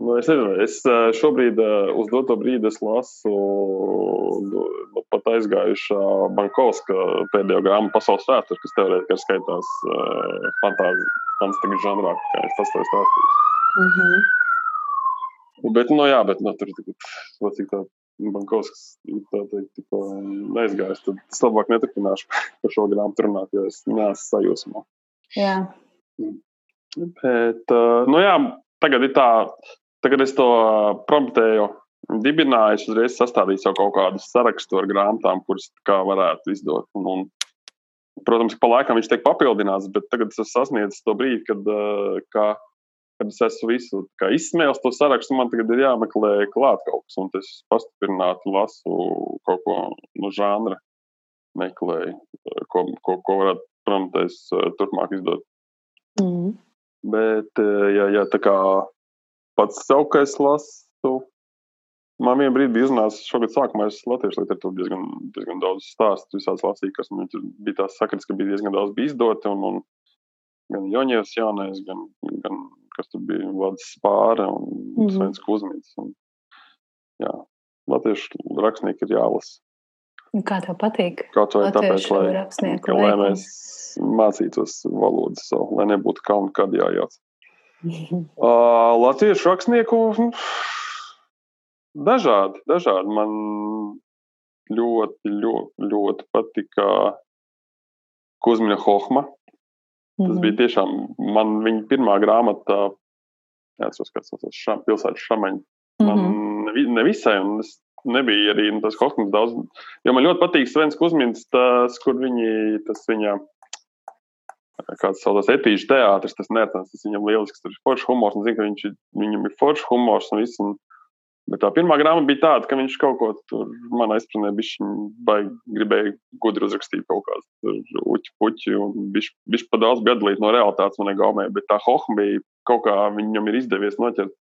nu, es nezinu, es šobrīd uz doto brīdi lasu nu, pat aizgājušā Bankovska pēdējo grāmatu pasaules vēsturi, kas teorētiski skaitās fantāstikas žanrā, kā es tas stāstīju. Mm -hmm. Bet, nu, jā, bet, nu, tur ir cik tā Bankovskis tā teikt, tikko neizgājis, tad es labāk neturpināšu *laughs* par šo grāmatu runāt, jo es neesmu sajūsmā. Jā. Bet, nu jā, tagad ir tā, tagad es to promptēju dibināju, es uzreiz sastādīju jau kaut kādu sarakstu ar grāmatām, kuras kā varētu izdot. Un, un, protams, pa laikam viņš tiek papildināts, bet tagad es esmu sasniedzis to brīdi, kad, kā, kad es esmu visu izsmēlis to sarakstu, man tagad ir jāmeklē klāt kaut kas, un es pastiprināti lasu kaut ko no žanra, meklēju, ko, ko, ko varētu, protams, turpmāk izdot. Mm. Bet, ja, ja tā kā pats sev, ka es lasu, man vienā brīdī bija uznācis, šogad sākumā es latviešu literatūru diezgan, diezgan daudz stāstu visās lasīju, kas man bija tās sakars, ka bija diezgan daudz bija izdoti, un, un gan Joņies jaunais, gan, gan kas tur bija Vladis Spāre un mm -hmm. Svens Kuzmins. Un, jā, latviešu rakstnieki ir jālasa. Kā tev patīk? Kaut vai tāpēc, lai, ka, lai mēs mācītos valodas savu, lai nebūtu kaunu, kad jājauc. *laughs* uh, latviešu rakstnieku dažādi, dažādi. Man ļoti, ļoti, ļoti patika Kuzmina Hohma. Tas mm -hmm. bija tiešām man viņa pirmā grāmata, neatceros, kas tas ir, šam, pilsētas šamaņa. Man mm -hmm. nevisai, un es nebija arī nu, tas kosmos daudz. Jo man ļoti patīk Svens Kusmins, tas, kur viņi, tas viņa, kāds saucās etīžu teātris, tas nērtās, tas viņam lielisks, tur ir foršs humors, un zinu, ka viņš, viņam ir foršs humors un viss. Un, Bet tā pirmā grāmata bija tāda, ka viņš kaut ko tur manā izpratnē gribēja gudri uzrakstīt kaut kādu uķu, puķi, un viņš pat daudz bija atdalīts no realitātes manā gaumē. Bet tā hohma bija kaut kā viņam ir izdevies noķert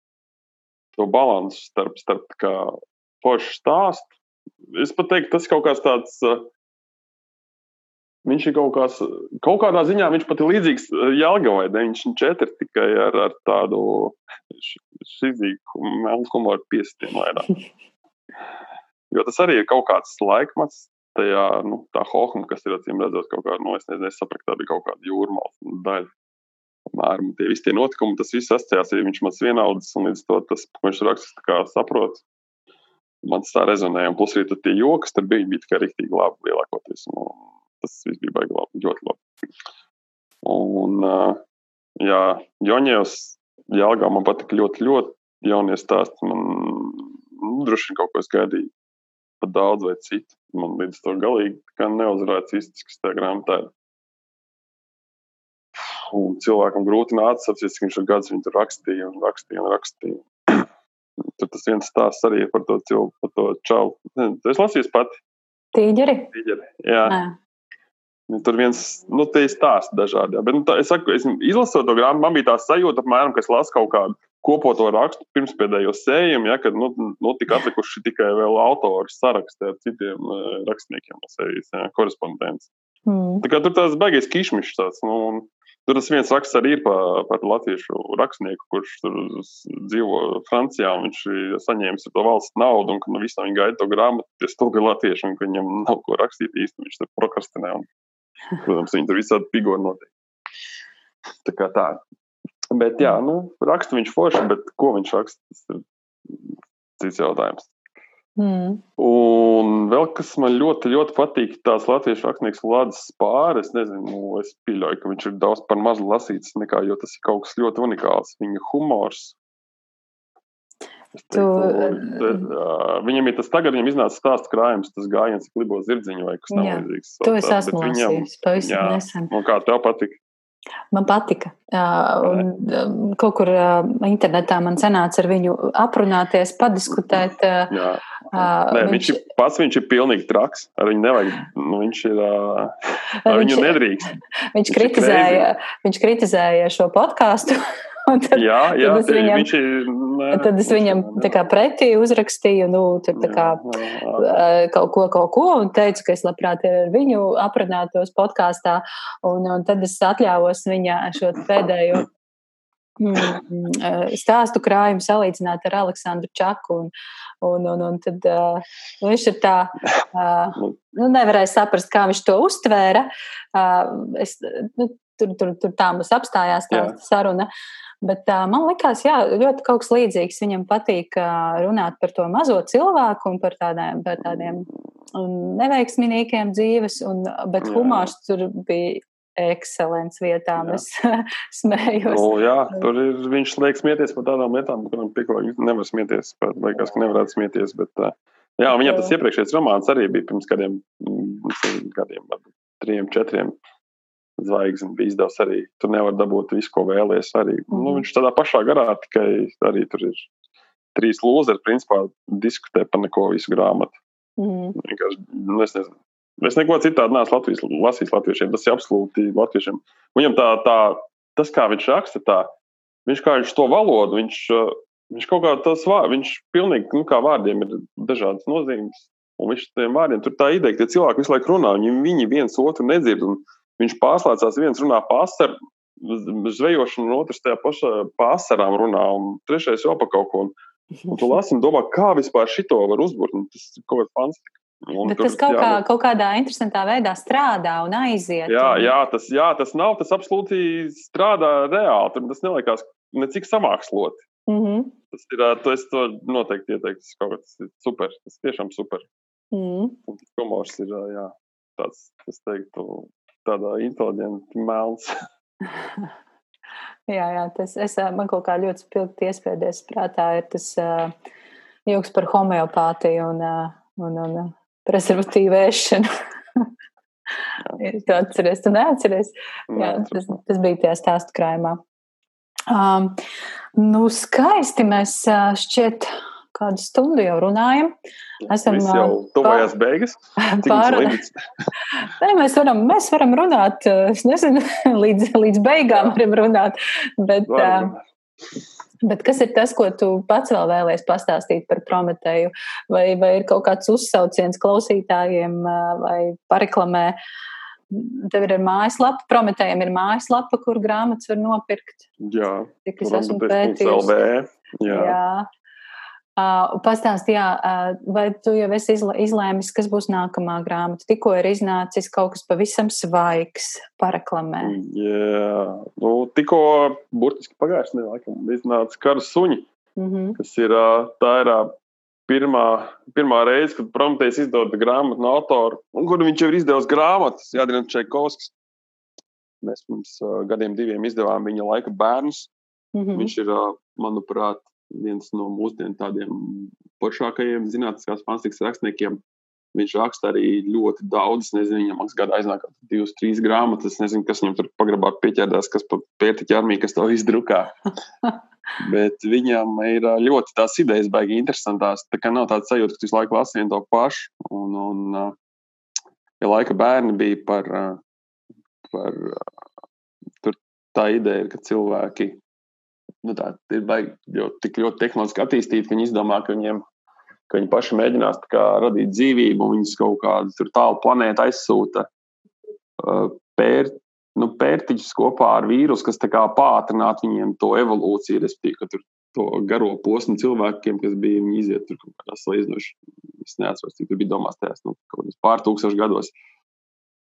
to balansu starp, starp kā foršu stāstu. Es pat teiktu, tas kaut kāds tāds. Viņš ir kaut, kās, kaut kādā ziņā, viņš pat ir līdzīgs Jālgavai 94 tikai ar, ar tādu šizīgu melnu humoru piestiem vairāk. Jo tas arī ir kaut kāds laikmats, tajā, nu, tā hohma, kas ir acīm redzot kaut kāda, nu, es nezinu, es sapratu, tā bija kaut kāda jūrmālas daļa. Apmēram tie visi tie notikumi, tas viss asociējās, ja viņš mans vienaldzis, un līdz to tas, ko viņš raksta, tā kā saprot, man tas tā rezonēja, un plus arī tie joki, tur bija, bija tikai riktīgi labi lielākoties, un tas viss bija baigi labi, ļoti labi. Un, jā, Joņevs, Jālgā man patika ļoti, ļoti jaunie stāsti, man nu, droši vien kaut ko es gaidīju pat daudz vai citu. Man līdz to galīgi neuzrādīts iztisks tajā grāmatā. Un cilvēkam grūti nāca saprast, cik viņš ir gads tur rakstīja un rakstīja un rakstīja. *clears throat* tur tas viens stāsts arī par to cilvēku, par to čaulu. Es lasīju pati. Tīģeri? Tīģeri, jā. jā. Nu, tur viens, nu, tie stāsti dažādi. Bet, nu, tā, es saku, es izlasot to grāmatu, man bija tā sajūta, apmēram, ka es lasu kaut kādu kopoto rakstu pirms pēdējo sējumu, ja, kad nu, nu, tika atlikuši tikai vēl autori sarakstē ar citiem uh, rakstniekiem no sevis, ja, korespondents. Mm. Tā kā tur tāds baigais kišmišs tāds. Nu, Tur tas viens raksts arī ir par, par latviešu rakstnieku, kurš dzīvo Francijā. Viņš ir saņēmis to valsts naudu, un ka nu, visam viņam gaida to grāmatu, tas tur bija latvieši, un ka viņam nav ko rakstīt īsti. Viņš tur prokrastinē. Un, protams, viņi tur visādi figūri notiek. Tā kā tā. Bet, jā, nu, raksta viņš forši, bet ko viņš raksta, tas ir cits jautājums. Mm. Un vēl kas man ļoti, ļoti patīk, tās latviešu rakstnieks Vladis Spārs. Es nezinu, nu, es pieļauju, ka viņš ir daudz par mazu lasīts, nekā, jo tas ir kaut kas ļoti unikāls. Viņa humors. Tu, te, uh, viņam ir tas tagad, viņam iznāca stāsts krājums, tas gājiens, klibo zirdziņu vai kas tamlīdzīgs. To es esmu lasījis, pavisam nesen. Un kā tev patika? Man patika. Un kaut kur internetā man sanāca ar viņu aprunāties, padiskutēt. Jā. Nē, viņš, viņš ir pats, viņš ir pilnīgi traks. Ar viņu nevajag, nu, viņš ir, ar viņu nedrīkst. *laughs* Viņš, viņš kritizēja, viņš kritizēja šo podkāstu. Tad, jā, jā tad es viņam, viņš ir. Nē, tad es viņam tā kā pretī uzrakstīju, nu, tā kā jā, jā. kaut ko, kaut ko, un teicu, ka es labprāt ar viņu aprunātos podkāstā, un, un tad es atļāvos viņa šo pēdējo mm, stāstu krājumu salīdzināt ar Aleksandru Čaku. Un, un, un, un tad uh, viņš ir tā, uh, *laughs* nu, nevarēja saprast, kā viņš to uztvēra. Uh, es, nu, tur, tur, tur tā mums apstājās tā Jā. saruna. Bet uh, man likās, jā, ļoti kaut kas līdzīgs. Viņam patīk uh, runāt par to mazo cilvēku un par tādiem, par tādiem neveiksmīgiem dzīves, un, bet jā. humors tur bija ekscelents vietām. Jā. Es *laughs* smējos. Nu, jā, tur ir, viņš liek smieties par tādām lietām, kurām pieklājīgi nevar smieties. Pat liekas, ka nevarētu smieties. Bet, jā, viņam tas iepriekšējais romāns arī bija pirms kādiem gadiem, trim, četriem zvaigzni bija izdevusi arī. Tur nevar dabūt visu, ko vēlējies. Arī. Mm. Nu, mhm. viņš tādā pašā garā, tikai arī tur ir trīs lūzeri, principā diskutē par neko visu grāmatu. Mm. Vienkārši, nu, es nezinu. Es neko citādi neesmu Latvijas, lasījis latviešiem. Tas ir absolūti latviešiem. Viņam tā, tā, tas, kā viņš raksta, tā, viņš kā viņš to valodu, viņš, viņš kaut kā tas vārds, viņš pilnīgi, nu, kā vārdiem ir dažādas nozīmes. Un viņš tiem vārdiem tur tā ideja, ka tie cilvēki visu laiku runā, viņi, viņi viens otru nedzird. Un, Viņš pārslēdzās, viens runā pāri zvejošanu, un otrs tajā pašā pārsvarām runā, un trešais jau pa kaut ko. Un tu lasi un domā, kā vispār šito var uzbūvēt. Tas ir kaut kāds fantastiski. Bet tur, tas kaut, kā, kaut kādā interesantā veidā strādā un aiziet. Jā, un... jā, tas, jā, tas nav, tas absolūti strādā reāli. Tur tas neliekas necik samāksloti. Mm -hmm. Tas ir, tu esi to noteikti ieteicis kaut kas super. Tas tiešām super. Mm -hmm. Un tas humors ir, jā, tāds, es teiktu, tādā inteliģenta melns. *laughs* *laughs* jā, jā, tas es, man kaut kā ļoti spilgti iespēdies prātā ir tas uh, jūgs par homeopātiju un, uh, un, un prezervatīvu ēšanu. *laughs* tu atceries, tu neatceries. Jā, tas, tas bija tajā stāstu krājumā. Um, nu, skaisti mēs šķiet kādu stundu jau runājam. Esam jau tuvojās beigas. *laughs* Pār... *laughs* Nē, mēs, varam, mēs varam runāt, es nezinu, *laughs* līdz, līdz beigām varam runāt. Bet, Varam. Bet kas ir tas, ko tu pats vēl vēlēsies pastāstīt par Prometēju? Vai, vai ir kaut kāds uzsauciens klausītājiem vai pareklamē? tev ir mājaslapa, prometējiem ir mājaslapa, kur grāmatas var nopirkt. Jā, tik es esmu pētījis. Jā. jā. Uh, Pastāst, jā, uh, vai tu jau esi izlēmis, kas būs nākamā grāmata? Tikko ir iznācis kaut kas pavisam svaigs, paraklamē. Jā, nu, tikko burtiski pagājušajā nedēļā iznāca karas suņi, mm -hmm. kas ir, tā ir pirmā, pirmā reize, kad Prometējs izdod grāmatu no autora, un kur viņš jau ir izdevis grāmatas, Jādrina Čaikovskis. Mēs pirms gadiem diviem izdevām viņa laika bērnus. Mm -hmm. Viņš ir, manuprāt, viens no mūsdienu tādiem plašākajiem zinātniskās fantastikas rakstniekiem. Viņš raksta arī ļoti daudz. Nezinu, viņam maksā gada aiznāk divas, trīs grāmatas. Nezinu, kas viņam tur pagrabā pieķērdās, kas pat pēta ķermī, kas to izdrukā. *laughs* Bet viņam ir ļoti tās idejas, baigi interesantās. Tā kā nav tāds sajūta, ka visu laiku lasi vienu to pašu. Un, un ja laika bērni bija par, par tur tā ideja, ka cilvēki nu, tā, ir baigi, jo tik ļoti tehnoloģiski attīstīti, ka viņi izdomā, ka viņiem ka viņi paši mēģinās kā, radīt dzīvību, un viņus kaut kādu tālu planētu aizsūta pērt, nu, pērtiķus kopā ar vīrusu, kas pātrinātu viņiem to evolūciju, respektīvi, ka tur to garo posmu cilvēkiem, kas bija viņi iziet tur kaut kādās salīdzinoši, es neatceros, cik tur bija domās tajās, nu, kaut kādos pār tūkstošu gados.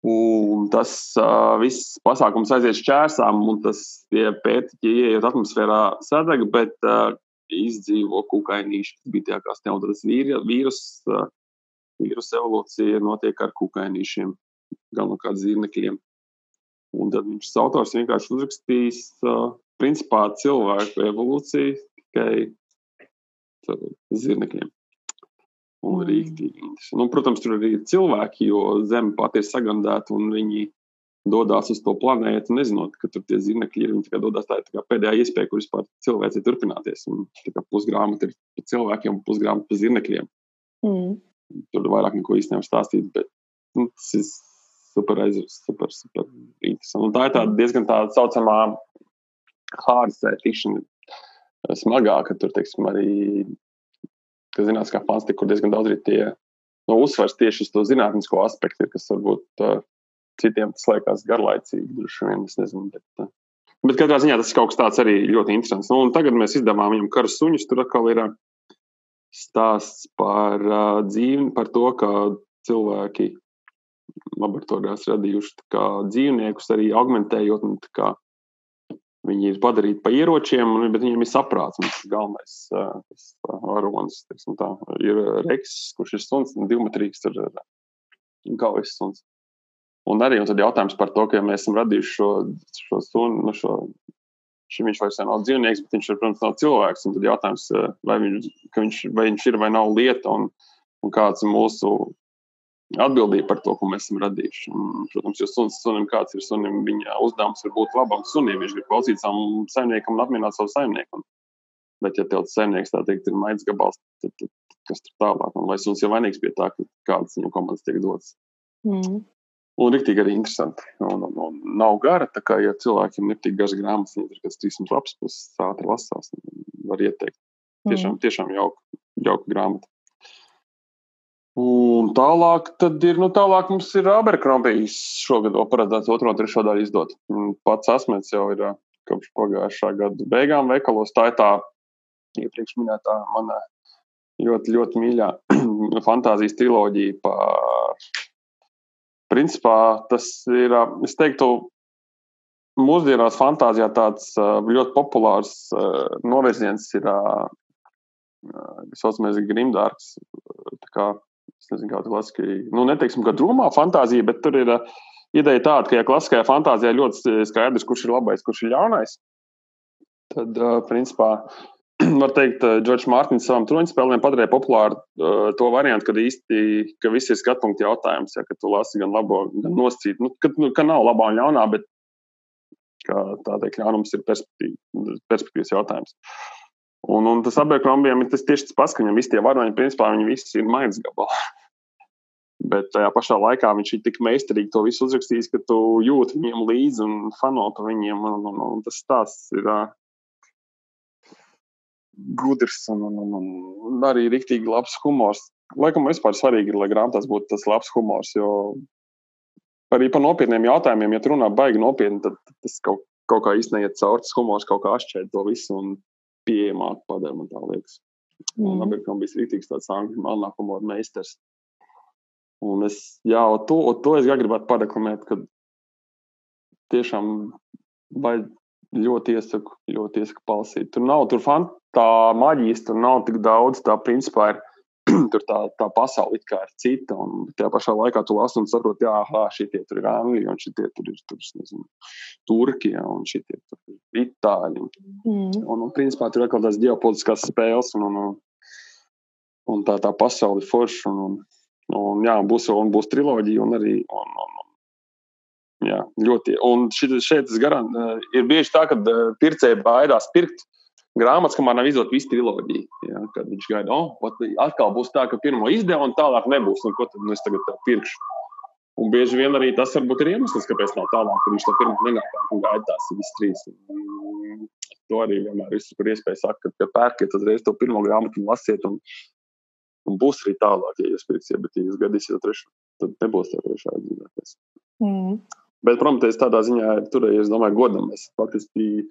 Un tas uh, viss pasākums aiziet šķērsām, un tas pētiķi ieiet atmosfērā sadeg, bet uh, izdzīvo kukainīši, kas bija tajā kā steldas vīrus. Uh, vīrusu evolūcija notiek ar kukainīšiem, galvenokārt zīmekļiem. Un tad viņš autors vienkārši uzrakstījis, uh, principā, cilvēku evolūciju tikai zirnekļiem. Un mm. rīktīgi interesanti. Nu, protams, tur arī ir cilvēki, jo Zeme pati ir sagandēta un viņi dodas uz to planētu, nezinot, ka tur tie zirnekļi ir. Viņi dodas tā, tā pēdējā iespēja, kur vispār cilvēks ir turpināties. Un, pusgrāmata ir par cilvēkiem, pusgrāmata par zirnekļiem. Mm. Tur vairāk neko īstenībā stāstīt, bet nu, tas ir super super, super interesanti. Un tā ir tāda diezgan tāda saucamā science smagāka, tur, teiksim, arī, kas zinās, kā fantastika, kur diezgan daudz ir tie no uzsvars tieši uz to zinātnisko aspektu, kas varbūt uh, citiem tas liekas garlaicīgi, droši vien, es nezinu, bet, uh, bet katrā ziņā tas ir kaut kas tāds arī ļoti interesants. Nu, un tagad mēs izdevām viņam karas suņus, tur atkal ir stāsts par uh, dzīvi, par to, ka cilvēki laboratorijās radījuši dzīvniekus, arī augmentējot. Viņi ir padarīti par ieročiem, bet viņiem ir saprāts. Ir galvenais tas varonis. Tā, ir reks, kurš ir suns, divmetrīgs, ir galvenais suns. Un arī un jautājums par to, ka ja mēs esam radījuši šo, šo sunu, nu šo, šim viņš vairs nav dzīvnieks, bet viņš ir, protams, nav cilvēks. Un tad jautājums, vai viņš, viņš, vai viņš ir vai nav lieta un, un kāds ir mūsu atbildība par to, ko mēs esam radījuši. Un, protams, jo suns, sunim kāds ir sunim, viņa uzdevums ir būt labam sunim. Viņš grib klausīt savam saimniekam un apmierināt savu saimnieku. Bet, ja tev tas saimnieks tā teikt, ir maigs gabals, tad, tad, tad kas tur tālāk? Un vai suns ir vainīgs pie tā, kādas viņam komandas tiek dotas? Mm. Un rīktīgi arī interesanti. Un, un, un nav gara, tā kā, ja cilvēkiem ir tik garas grāmatas, viņiem ir kāds 300 lapas, puses ātri lasās, var ieteikt. Tiešām, mm. tiešām jauka, jauka grāmata. Un tālāk, ir, nu, tālāk mums ir Aberkrombijs šogad paredzēts otro un trešo daļu izdot. Pats asmens jau ir kopš pagājušā gada beigām veikalos. Tā ir tā iepriekš minētā mana ļoti, ļoti mīļā *clears throat* fantāzijas triloģija par. Principā tas ir, es teiktu, mūsdienās fantāzijā tāds ļoti populārs novirziens ir, kas saucamais Grimdārks es nezinu, kā klasiski, nu, neteiksim, ka drūmā fantāzija, bet tur ir uh, ideja tāda, ka, ja klasiskajā fantāzijā ļoti skaidrs, kurš ir labais, kurš ir ļaunais, tad, uh, principā, *clears throat* var teikt, Džordžs Mārtiņš savam troņspēlēm padarīja populāru uh, to variantu, kad īsti, ka viss ir skatpunkta jautājums, ja, ka tu lasi gan labo, gan noscīt, nu, ka, nu, ka nav labā un ļaunā, bet tā teikt, ļaunums ir perspektīvas jautājums. Un, un tas aberkrombiem ir tas tieši tas pats, ka viņam visi tie varoņi, principā, viņi visi ir maigs gabalā. *laughs* Bet tajā pašā laikā viņš ir tik meistarīgi to visu uzrakstījis, ka tu jūti viņiem līdzi un fano par viņiem. Un, un, un tas stāsts ir uh, gudrs un, un, un, un arī rīktīgi labs humors. Laikam vispār svarīgi ir, lai grāmatās būtu tas labs humors, jo arī par nopietniem jautājumiem, ja runā baigi nopietni, tad tas kaut, kaut kā īstenībā iet cauri, tas humors kaut kā atšķēra to visu un pieejamāk padara, man tā liekas. Mm. Un Amerikam bija rītīgs tāds angļu melnā humora meistars. Un es, jā, to, to es gribētu pareklamēt, ka tiešām vajag ļoti iesaku, ļoti iesaku palasīt. Tur nav, tur fan, tā maģijas, tur nav tik daudz, tā principā ir *clears throat* tur tā, tā pasaule kā ir cita. Un tajā pašā laikā tu lasi un saproti, jā, ah, šitie tur ir angļi, un šitie tur ir tur, nezinu, Turkija, un šitie tur ir itāļi. Mm. Un, un, principā, tur ir kaut kādas ģeopolitiskās spēles, un, un, un tā, tā pasaule ir forša. Un, un, un, jā, būs, un būs triloģija, un arī un, un, jā, ļoti. Un šit, šeit garan, ir bieži tā, ka pircēji baidās pirkt grāmatas, kamēr nav izdota visa trilogija. Ja, kad viņš gaida, oh, atkal būs tā, ka pirmo izdeva un tālāk nebūs. Un ko tad nu, es tagad pirkšu? Un bieži vien arī tas varbūt ir iemesls, kāpēc nav tālāk, ka viņš to pirmo nenāk un gaida tās visas trīs. Un, to arī vienmēr ir kur iespēja sakt, ka, pērkiet uzreiz to pirmo grāmatu un lasiet, un, un būs arī tālāk, ja jūs pirksiet, bet ja jūs gadīsiet trešo, tad nebūs tā trešā dzīvēties. Mm. Bet, protams, tādā ziņā ir turējies, es domāju, godam. Es faktiski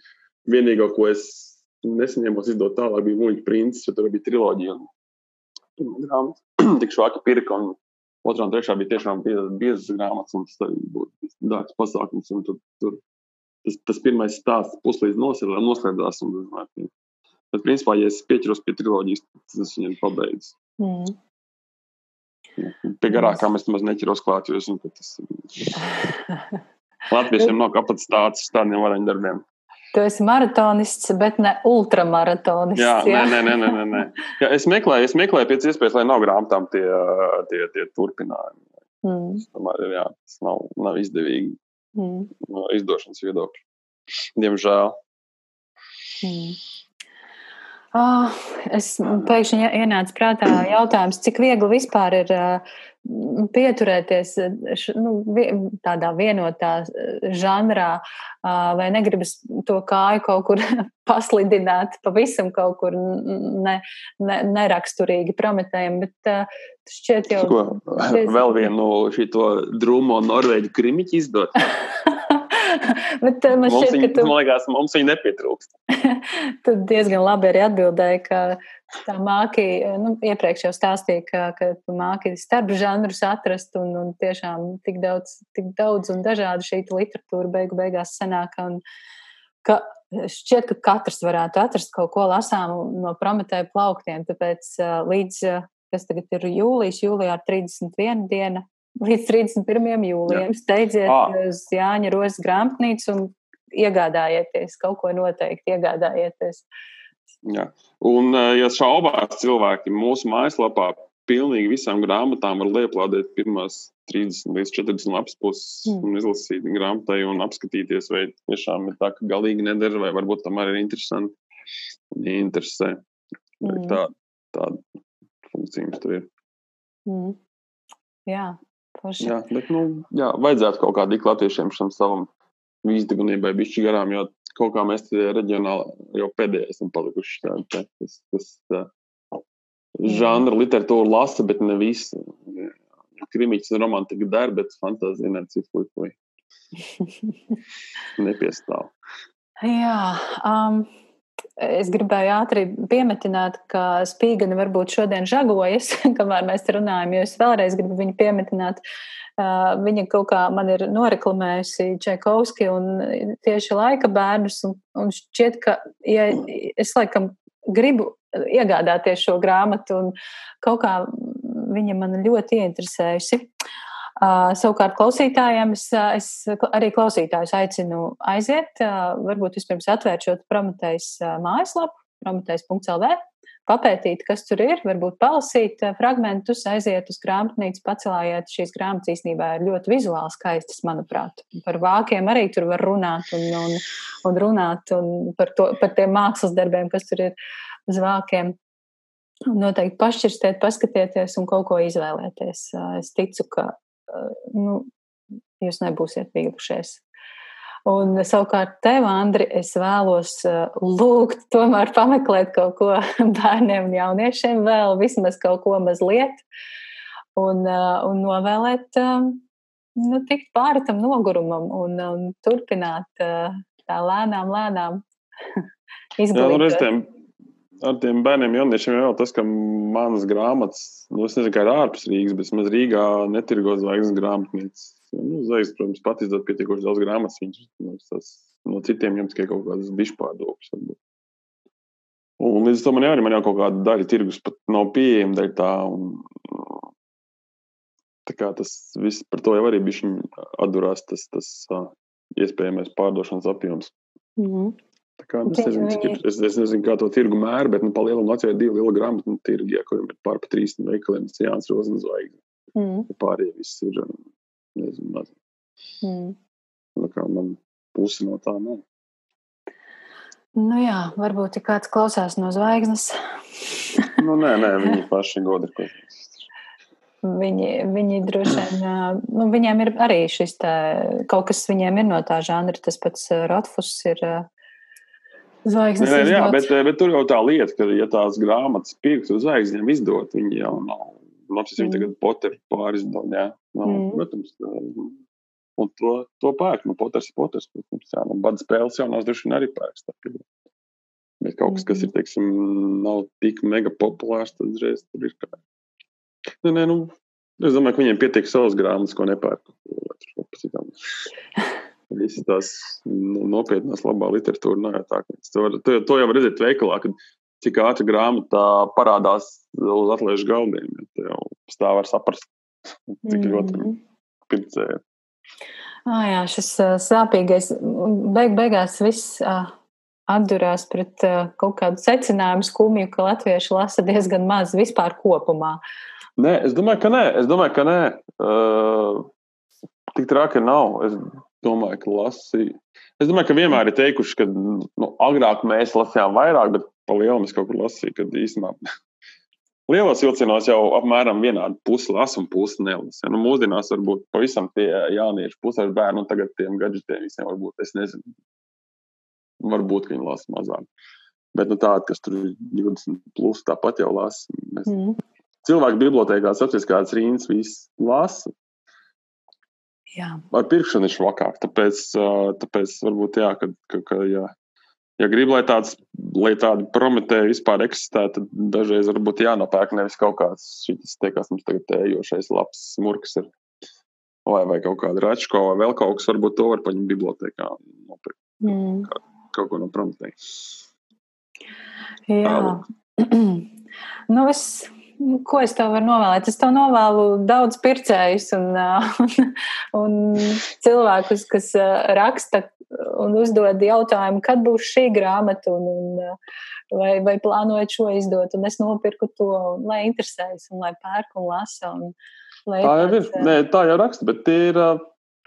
vienīgo, ko es nesaņēmos izdot tālāk, bija Mūļa princis, jo tur bija triloģija. Un grāmata *clears throat* tik švaka pirka, un otrā un trešā bija tiešām biezas grāmatas, un tas arī būtu dārgs pasākums. Un tur, tur tas, tas pirmais stāsts puslīdz noslēdzās. Un, bet, principā, ja es pieķeros pie triloģijas, tad es viņu pabeidzu. Mm. Pie garākām es nemaz neķeros klāt, jo es zinu, ka tas ir. *laughs* Latviešiem nav kapacitātes tādiem vareņdarbiem. Tu esi maratonists, bet ne ultramaratonists. Jā, jā? Nē, nē, nē, nē, nē. *laughs* Jā, es, meklēju, es meklēju pēc iespējas, lai nav grāmatām tie, tie, tie turpinājumi. Mm. Tomēr jā, tas nav, nav izdevīgi mm. no izdošanas viedokļa. Diemžēl. Mm. Oh, es pēkšņi ienācu prātā jautājums, cik viegli vispār ir pieturēties nu, tādā vienotā žanrā, vai negribas to kāju kaut kur *laughs* paslidināt, pavisam kaut kur ne, ne, neraksturīgi prometējam, bet šķiet jau. Ko, vēl vienu šito drūmo norvēģu krimiķi izdot. *laughs* *laughs* Bet uh, man šķiet, viņa, ka tu... Man liekas, mums viņa nepietrūkst. *laughs* tu diezgan labi arī atbildēji, ka tā māki, nu, iepriekš jau stāstīja, ka, ka tu māki starp žanrus atrast un, un tiešām tik daudz, tik daudz un dažādi šī literatūra beigu beigās sanāka. Un, ka šķiet, ka katrs varētu atrast kaut ko lasām no Prometēja plauktiem, tāpēc uh, līdz, kas tagad ir jūlijas, jūlijā ir 31 diena, līdz 31. jūlijam. Steidziet ah. uz Jāņa Rozes grāmatnīcu un iegādājieties kaut ko noteikti, iegādājieties. Jā. Un, ja šaubās cilvēki mūsu mājaslapā, pilnīgi visām grāmatām var lieplādēt pirmās 30 līdz 40 lapas puses mm. un izlasīt grāmatai un apskatīties, vai tiešām ir tā, ka galīgi nedara, vai varbūt tam arī ir interesanti un interesē. Mm. Tā, tāda funkcija mums tur ir. Mm. Jā, Forši. Jā, bet, nu, jā, vajadzētu kaut kādā latviešiem šim savam izdegunībai bišķi garām, jo kaut kā mēs reģionāli jau pēdējie esam palikuši tādi, tā, kas, kas tā, žanra literatūru lasa, bet ne visi. Krimiķis un romantika der, bet fantāzija necīs puipuļi. *laughs* Nepiestāv. Jā, um, Es gribēju ātri piemetināt, ka spīgani varbūt šodien žagojas, *laughs* kamēr mēs runājam, jo es vēlreiz gribu viņu piemetināt. Viņa kaut kā man ir noreklamējusi Čekovski un tieši laika bērnus, un, un šķiet, ka ja es laikam gribu iegādāties šo grāmatu, un kaut kā viņa man ļoti ieinteresējusi. Uh, savukārt klausītājiem es, es arī klausītājus aicinu aiziet, uh, varbūt vispirms atvērt šo Prometējas uh, mājaslapu, prometējas.lv, papētīt, kas tur ir, varbūt palasīt fragmentus, aiziet uz grāmatnīcu, pacelājiet. Šīs grāmatas īstenībā ir ļoti vizuāli skaistas, manuprāt. Par vākiem arī tur var runāt un, un, un runāt un par, to, par tiem mākslas darbiem, kas tur ir uz vākiem. Noteikti pašķirstiet, paskatieties un kaut ko izvēlēties. Es ticu, ka nu, jūs nebūsiet vīlušies. Un savukārt tev, Andri, es vēlos lūgt tomēr pameklēt kaut ko *laughs* bērniem un jauniešiem vēl, vismaz kaut ko mazliet, un, un novēlēt nu, tikt pāri tam nogurumam un, un turpināt tā lēnām, lēnām *laughs* izglītot. Ar tiem bērniem, jauniešiem jau tas, ka manas grāmatas, nu, es nezinu, kā ir ārpus Rīgas, bet maz Rīgā netirgo zvaigznes grāmatnīcas. Nu, Zvaigznes, protams, pat izdod pietiekoši daudz grāmatas. Viņš nu, tas, no citiem jums tikai kaut kādas dišpārdokļas. Un līdz tam man arī man jau kaut kāda daļa tirgus pat nav pieejama daļa tā. Un, tā kā tas viss par to jau arī bija atdurās tas, tas uh, iespējamais pārdošanas apjoms. Mm -hmm. Kā, es, nezinu, cik, es, es nezinu, kā to tirgu mēra, bet nu, pa lielam Latvijai ir divi lieli grāmatu nu, tirgi, ja, kuriem ir pār pa trīs veikaliem, tas Jānis Rozens zvaigzne. Mm. Pārējie viss ir, nezinu, maz. Mm. Nu, kā man pusi no tā nav. Nu jā, varbūt, ja kāds klausās no zvaigznes. *laughs* nu, nē, nē, viņi paši godi ir. Viņi, viņi droši vien, nu, viņiem ir arī šis tā, kaut kas viņiem ir no tā žanra, tas pats Rotfus ir Zvaigznes nē, nē, jā, bet, bet tur jau tā lieta, ka, ja tās grāmatas pirkt uz zvaigznēm izdot, viņi jau nav. Labs, mm. viņi tagad poteri pārizdod, jā. Nav, mm. Protams, un to, to pērk, nu, poters ir poters, protams, jā. Nu, bada spēles jaunās droši vien arī pērks. Bet kaut kas, kas ir, mm. teiksim, nav tik mega populārs, tad uzreiz tur ir kā. Nē, nē, nu, es domāju, ka viņiem pietiek savas grāmatas, ko nepērk. *laughs* Visas tās nu, nopietnās, labā literatūra nav tā. To, to, to jau var redzēt veikalā, kad cik ātri grāmatā parādās uz atliešu galdiem. Ja stāv var saprast, cik mm. ļoti pircēji. Ah, jā, šis uh, sāpīgais beig beigās viss uh, atdurās pret uh, kaut kādu secinājumu skumju, ka latvieši lasa diezgan maz vispār kopumā. Nē, es domāju, ka nē. Es domāju, ka nē. Uh, tik traki nav. Es domāju, ka lasīju. Es domāju, ka vienmēr ir teikuši, ka nu, agrāk mēs lasījām vairāk, bet pa lielu es kaut kur lasīju, kad īstenībā *laughs* lielos vilcienos jau apmēram vienādi pusi lasa un pusi nelasa. Nu, mūsdienās varbūt pavisam tie jaunieši pusēs bērnu un tagad tiem gadgetiem visiem varbūt, es nezinu, varbūt viņi lasa mazāk. Bet nu, tādi, kas tur ir 20 plus, tāpat jau lasa. Mēs... Mm. Cilvēki bibliotekās apsties kādas rīnas, viss lasa. Jā. Ar pirkšanu ir švakāk. Tāpēc, tāpēc varbūt, jā, ka, ka, ka jā, ja grib, lai tāds, lai tāda prometēja vispār eksistē, tad dažreiz varbūt jānopērk nevis kaut kāds šis, te, kas mums tagad ējošais labs smurks ir. Vai, vai kaut kāda račko, vai vēl kaut kas, varbūt to var paņemt bibliotekā. Nopirkt. Mm. Kā, kaut ko no prometēja. Jā. *clears throat* nu, es ko es tev varu novēlēt? Es tev novēlu daudz pircējus un, un, *laughs* un cilvēkus, kas raksta un uzdod jautājumu, kad būs šī grāmata, un, un vai, vai plānojat šo izdot, un es nopirku to, un, lai interesējas, un lai pērk un lasa. Un, tā jau ir. Nē, tā jau raksta, bet tie ir.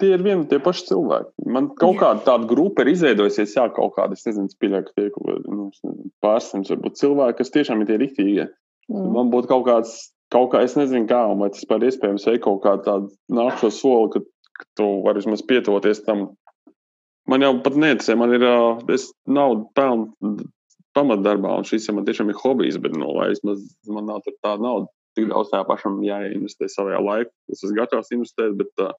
Tie ir vieni tie paši cilvēki. Man kaut kāda tāda grupa ir izveidojusies, jā, kaut kāda, es nezinu, ka tie ir nu, pārsimts, varbūt cilvēki, kas tiešām ir tie riktīgie. Mm. Man būtu kaut kāds, kaut kā, es nezinu, kā, vai tas par iespējams veikt kaut kādu tādu nākamo soli, ka, ka tu vari vismaz pietuvoties tam. Man jau pat neinteresē, man ir, es naudu pelnu pamatdarbā, un šis ja man tiešām ir hobijs, bet, nu, lai vismaz man nav tāda nauda, tik daudz tā pašam jāinvestē savā laikā. Es esmu gatavs investēt, bet uh,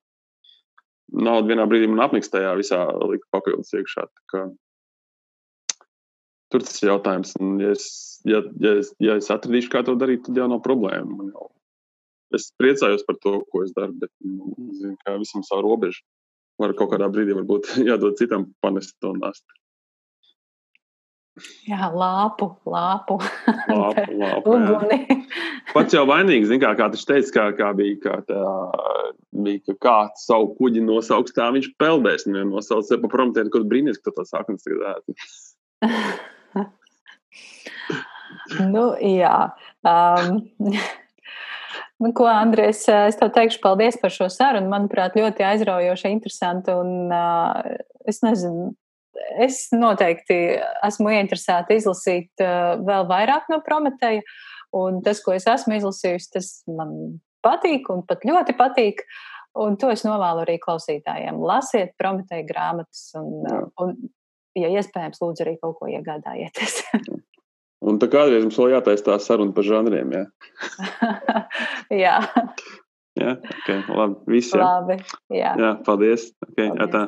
nauda vienā brīdī man apniks tajā visā lika papildus iekšā. Tur tas ir jautājums. Un, ja, es, ja, ja, es, ja es atradīšu, kā to darīt, tad jau nav problēma. Jau, es priecājos par to, ko es daru, bet nu, zinu, kā visam savu robežu. Var kaut kādā brīdī varbūt *laughs* jādod citam panest to nastu. Jā, lāpu, lāpu. lāpu, *laughs* lāpu Pats jau vainīgs, kā, kā viņš teica, kā, kā bija, kā tā, bija, ka kāds savu kuģi nosauks, tā viņš peldēs. Nosauc sev pa prometēnu, kaut brīnīs, ka tā sākums tagad ēt. *laughs* *laughs* nu, jā. Um, *laughs* Nu, ko, Andrēs, es tev teikšu paldies par šo sarunu. Manuprāt, ļoti aizraujoša, interesanta. Un, uh, es nezinu, es noteikti esmu ieinteresēta izlasīt uh, vēl vairāk no Prometēja. Un tas, ko es esmu izlasījusi, tas man patīk un pat ļoti patīk. Un to es novēlu arī klausītājiem. Lasiet Prometēja grāmatas un, un ja iespējams, lūdzu arī kaut ko iegādājieties. *laughs* Un tā kādreiz mums vēl jātaisa tā saruna par žanriem. Jā. *laughs* jā. Jā, ok, labi. Viss, jā. Labi, jā. jā paldies. Okay, paldies. Jā, tā.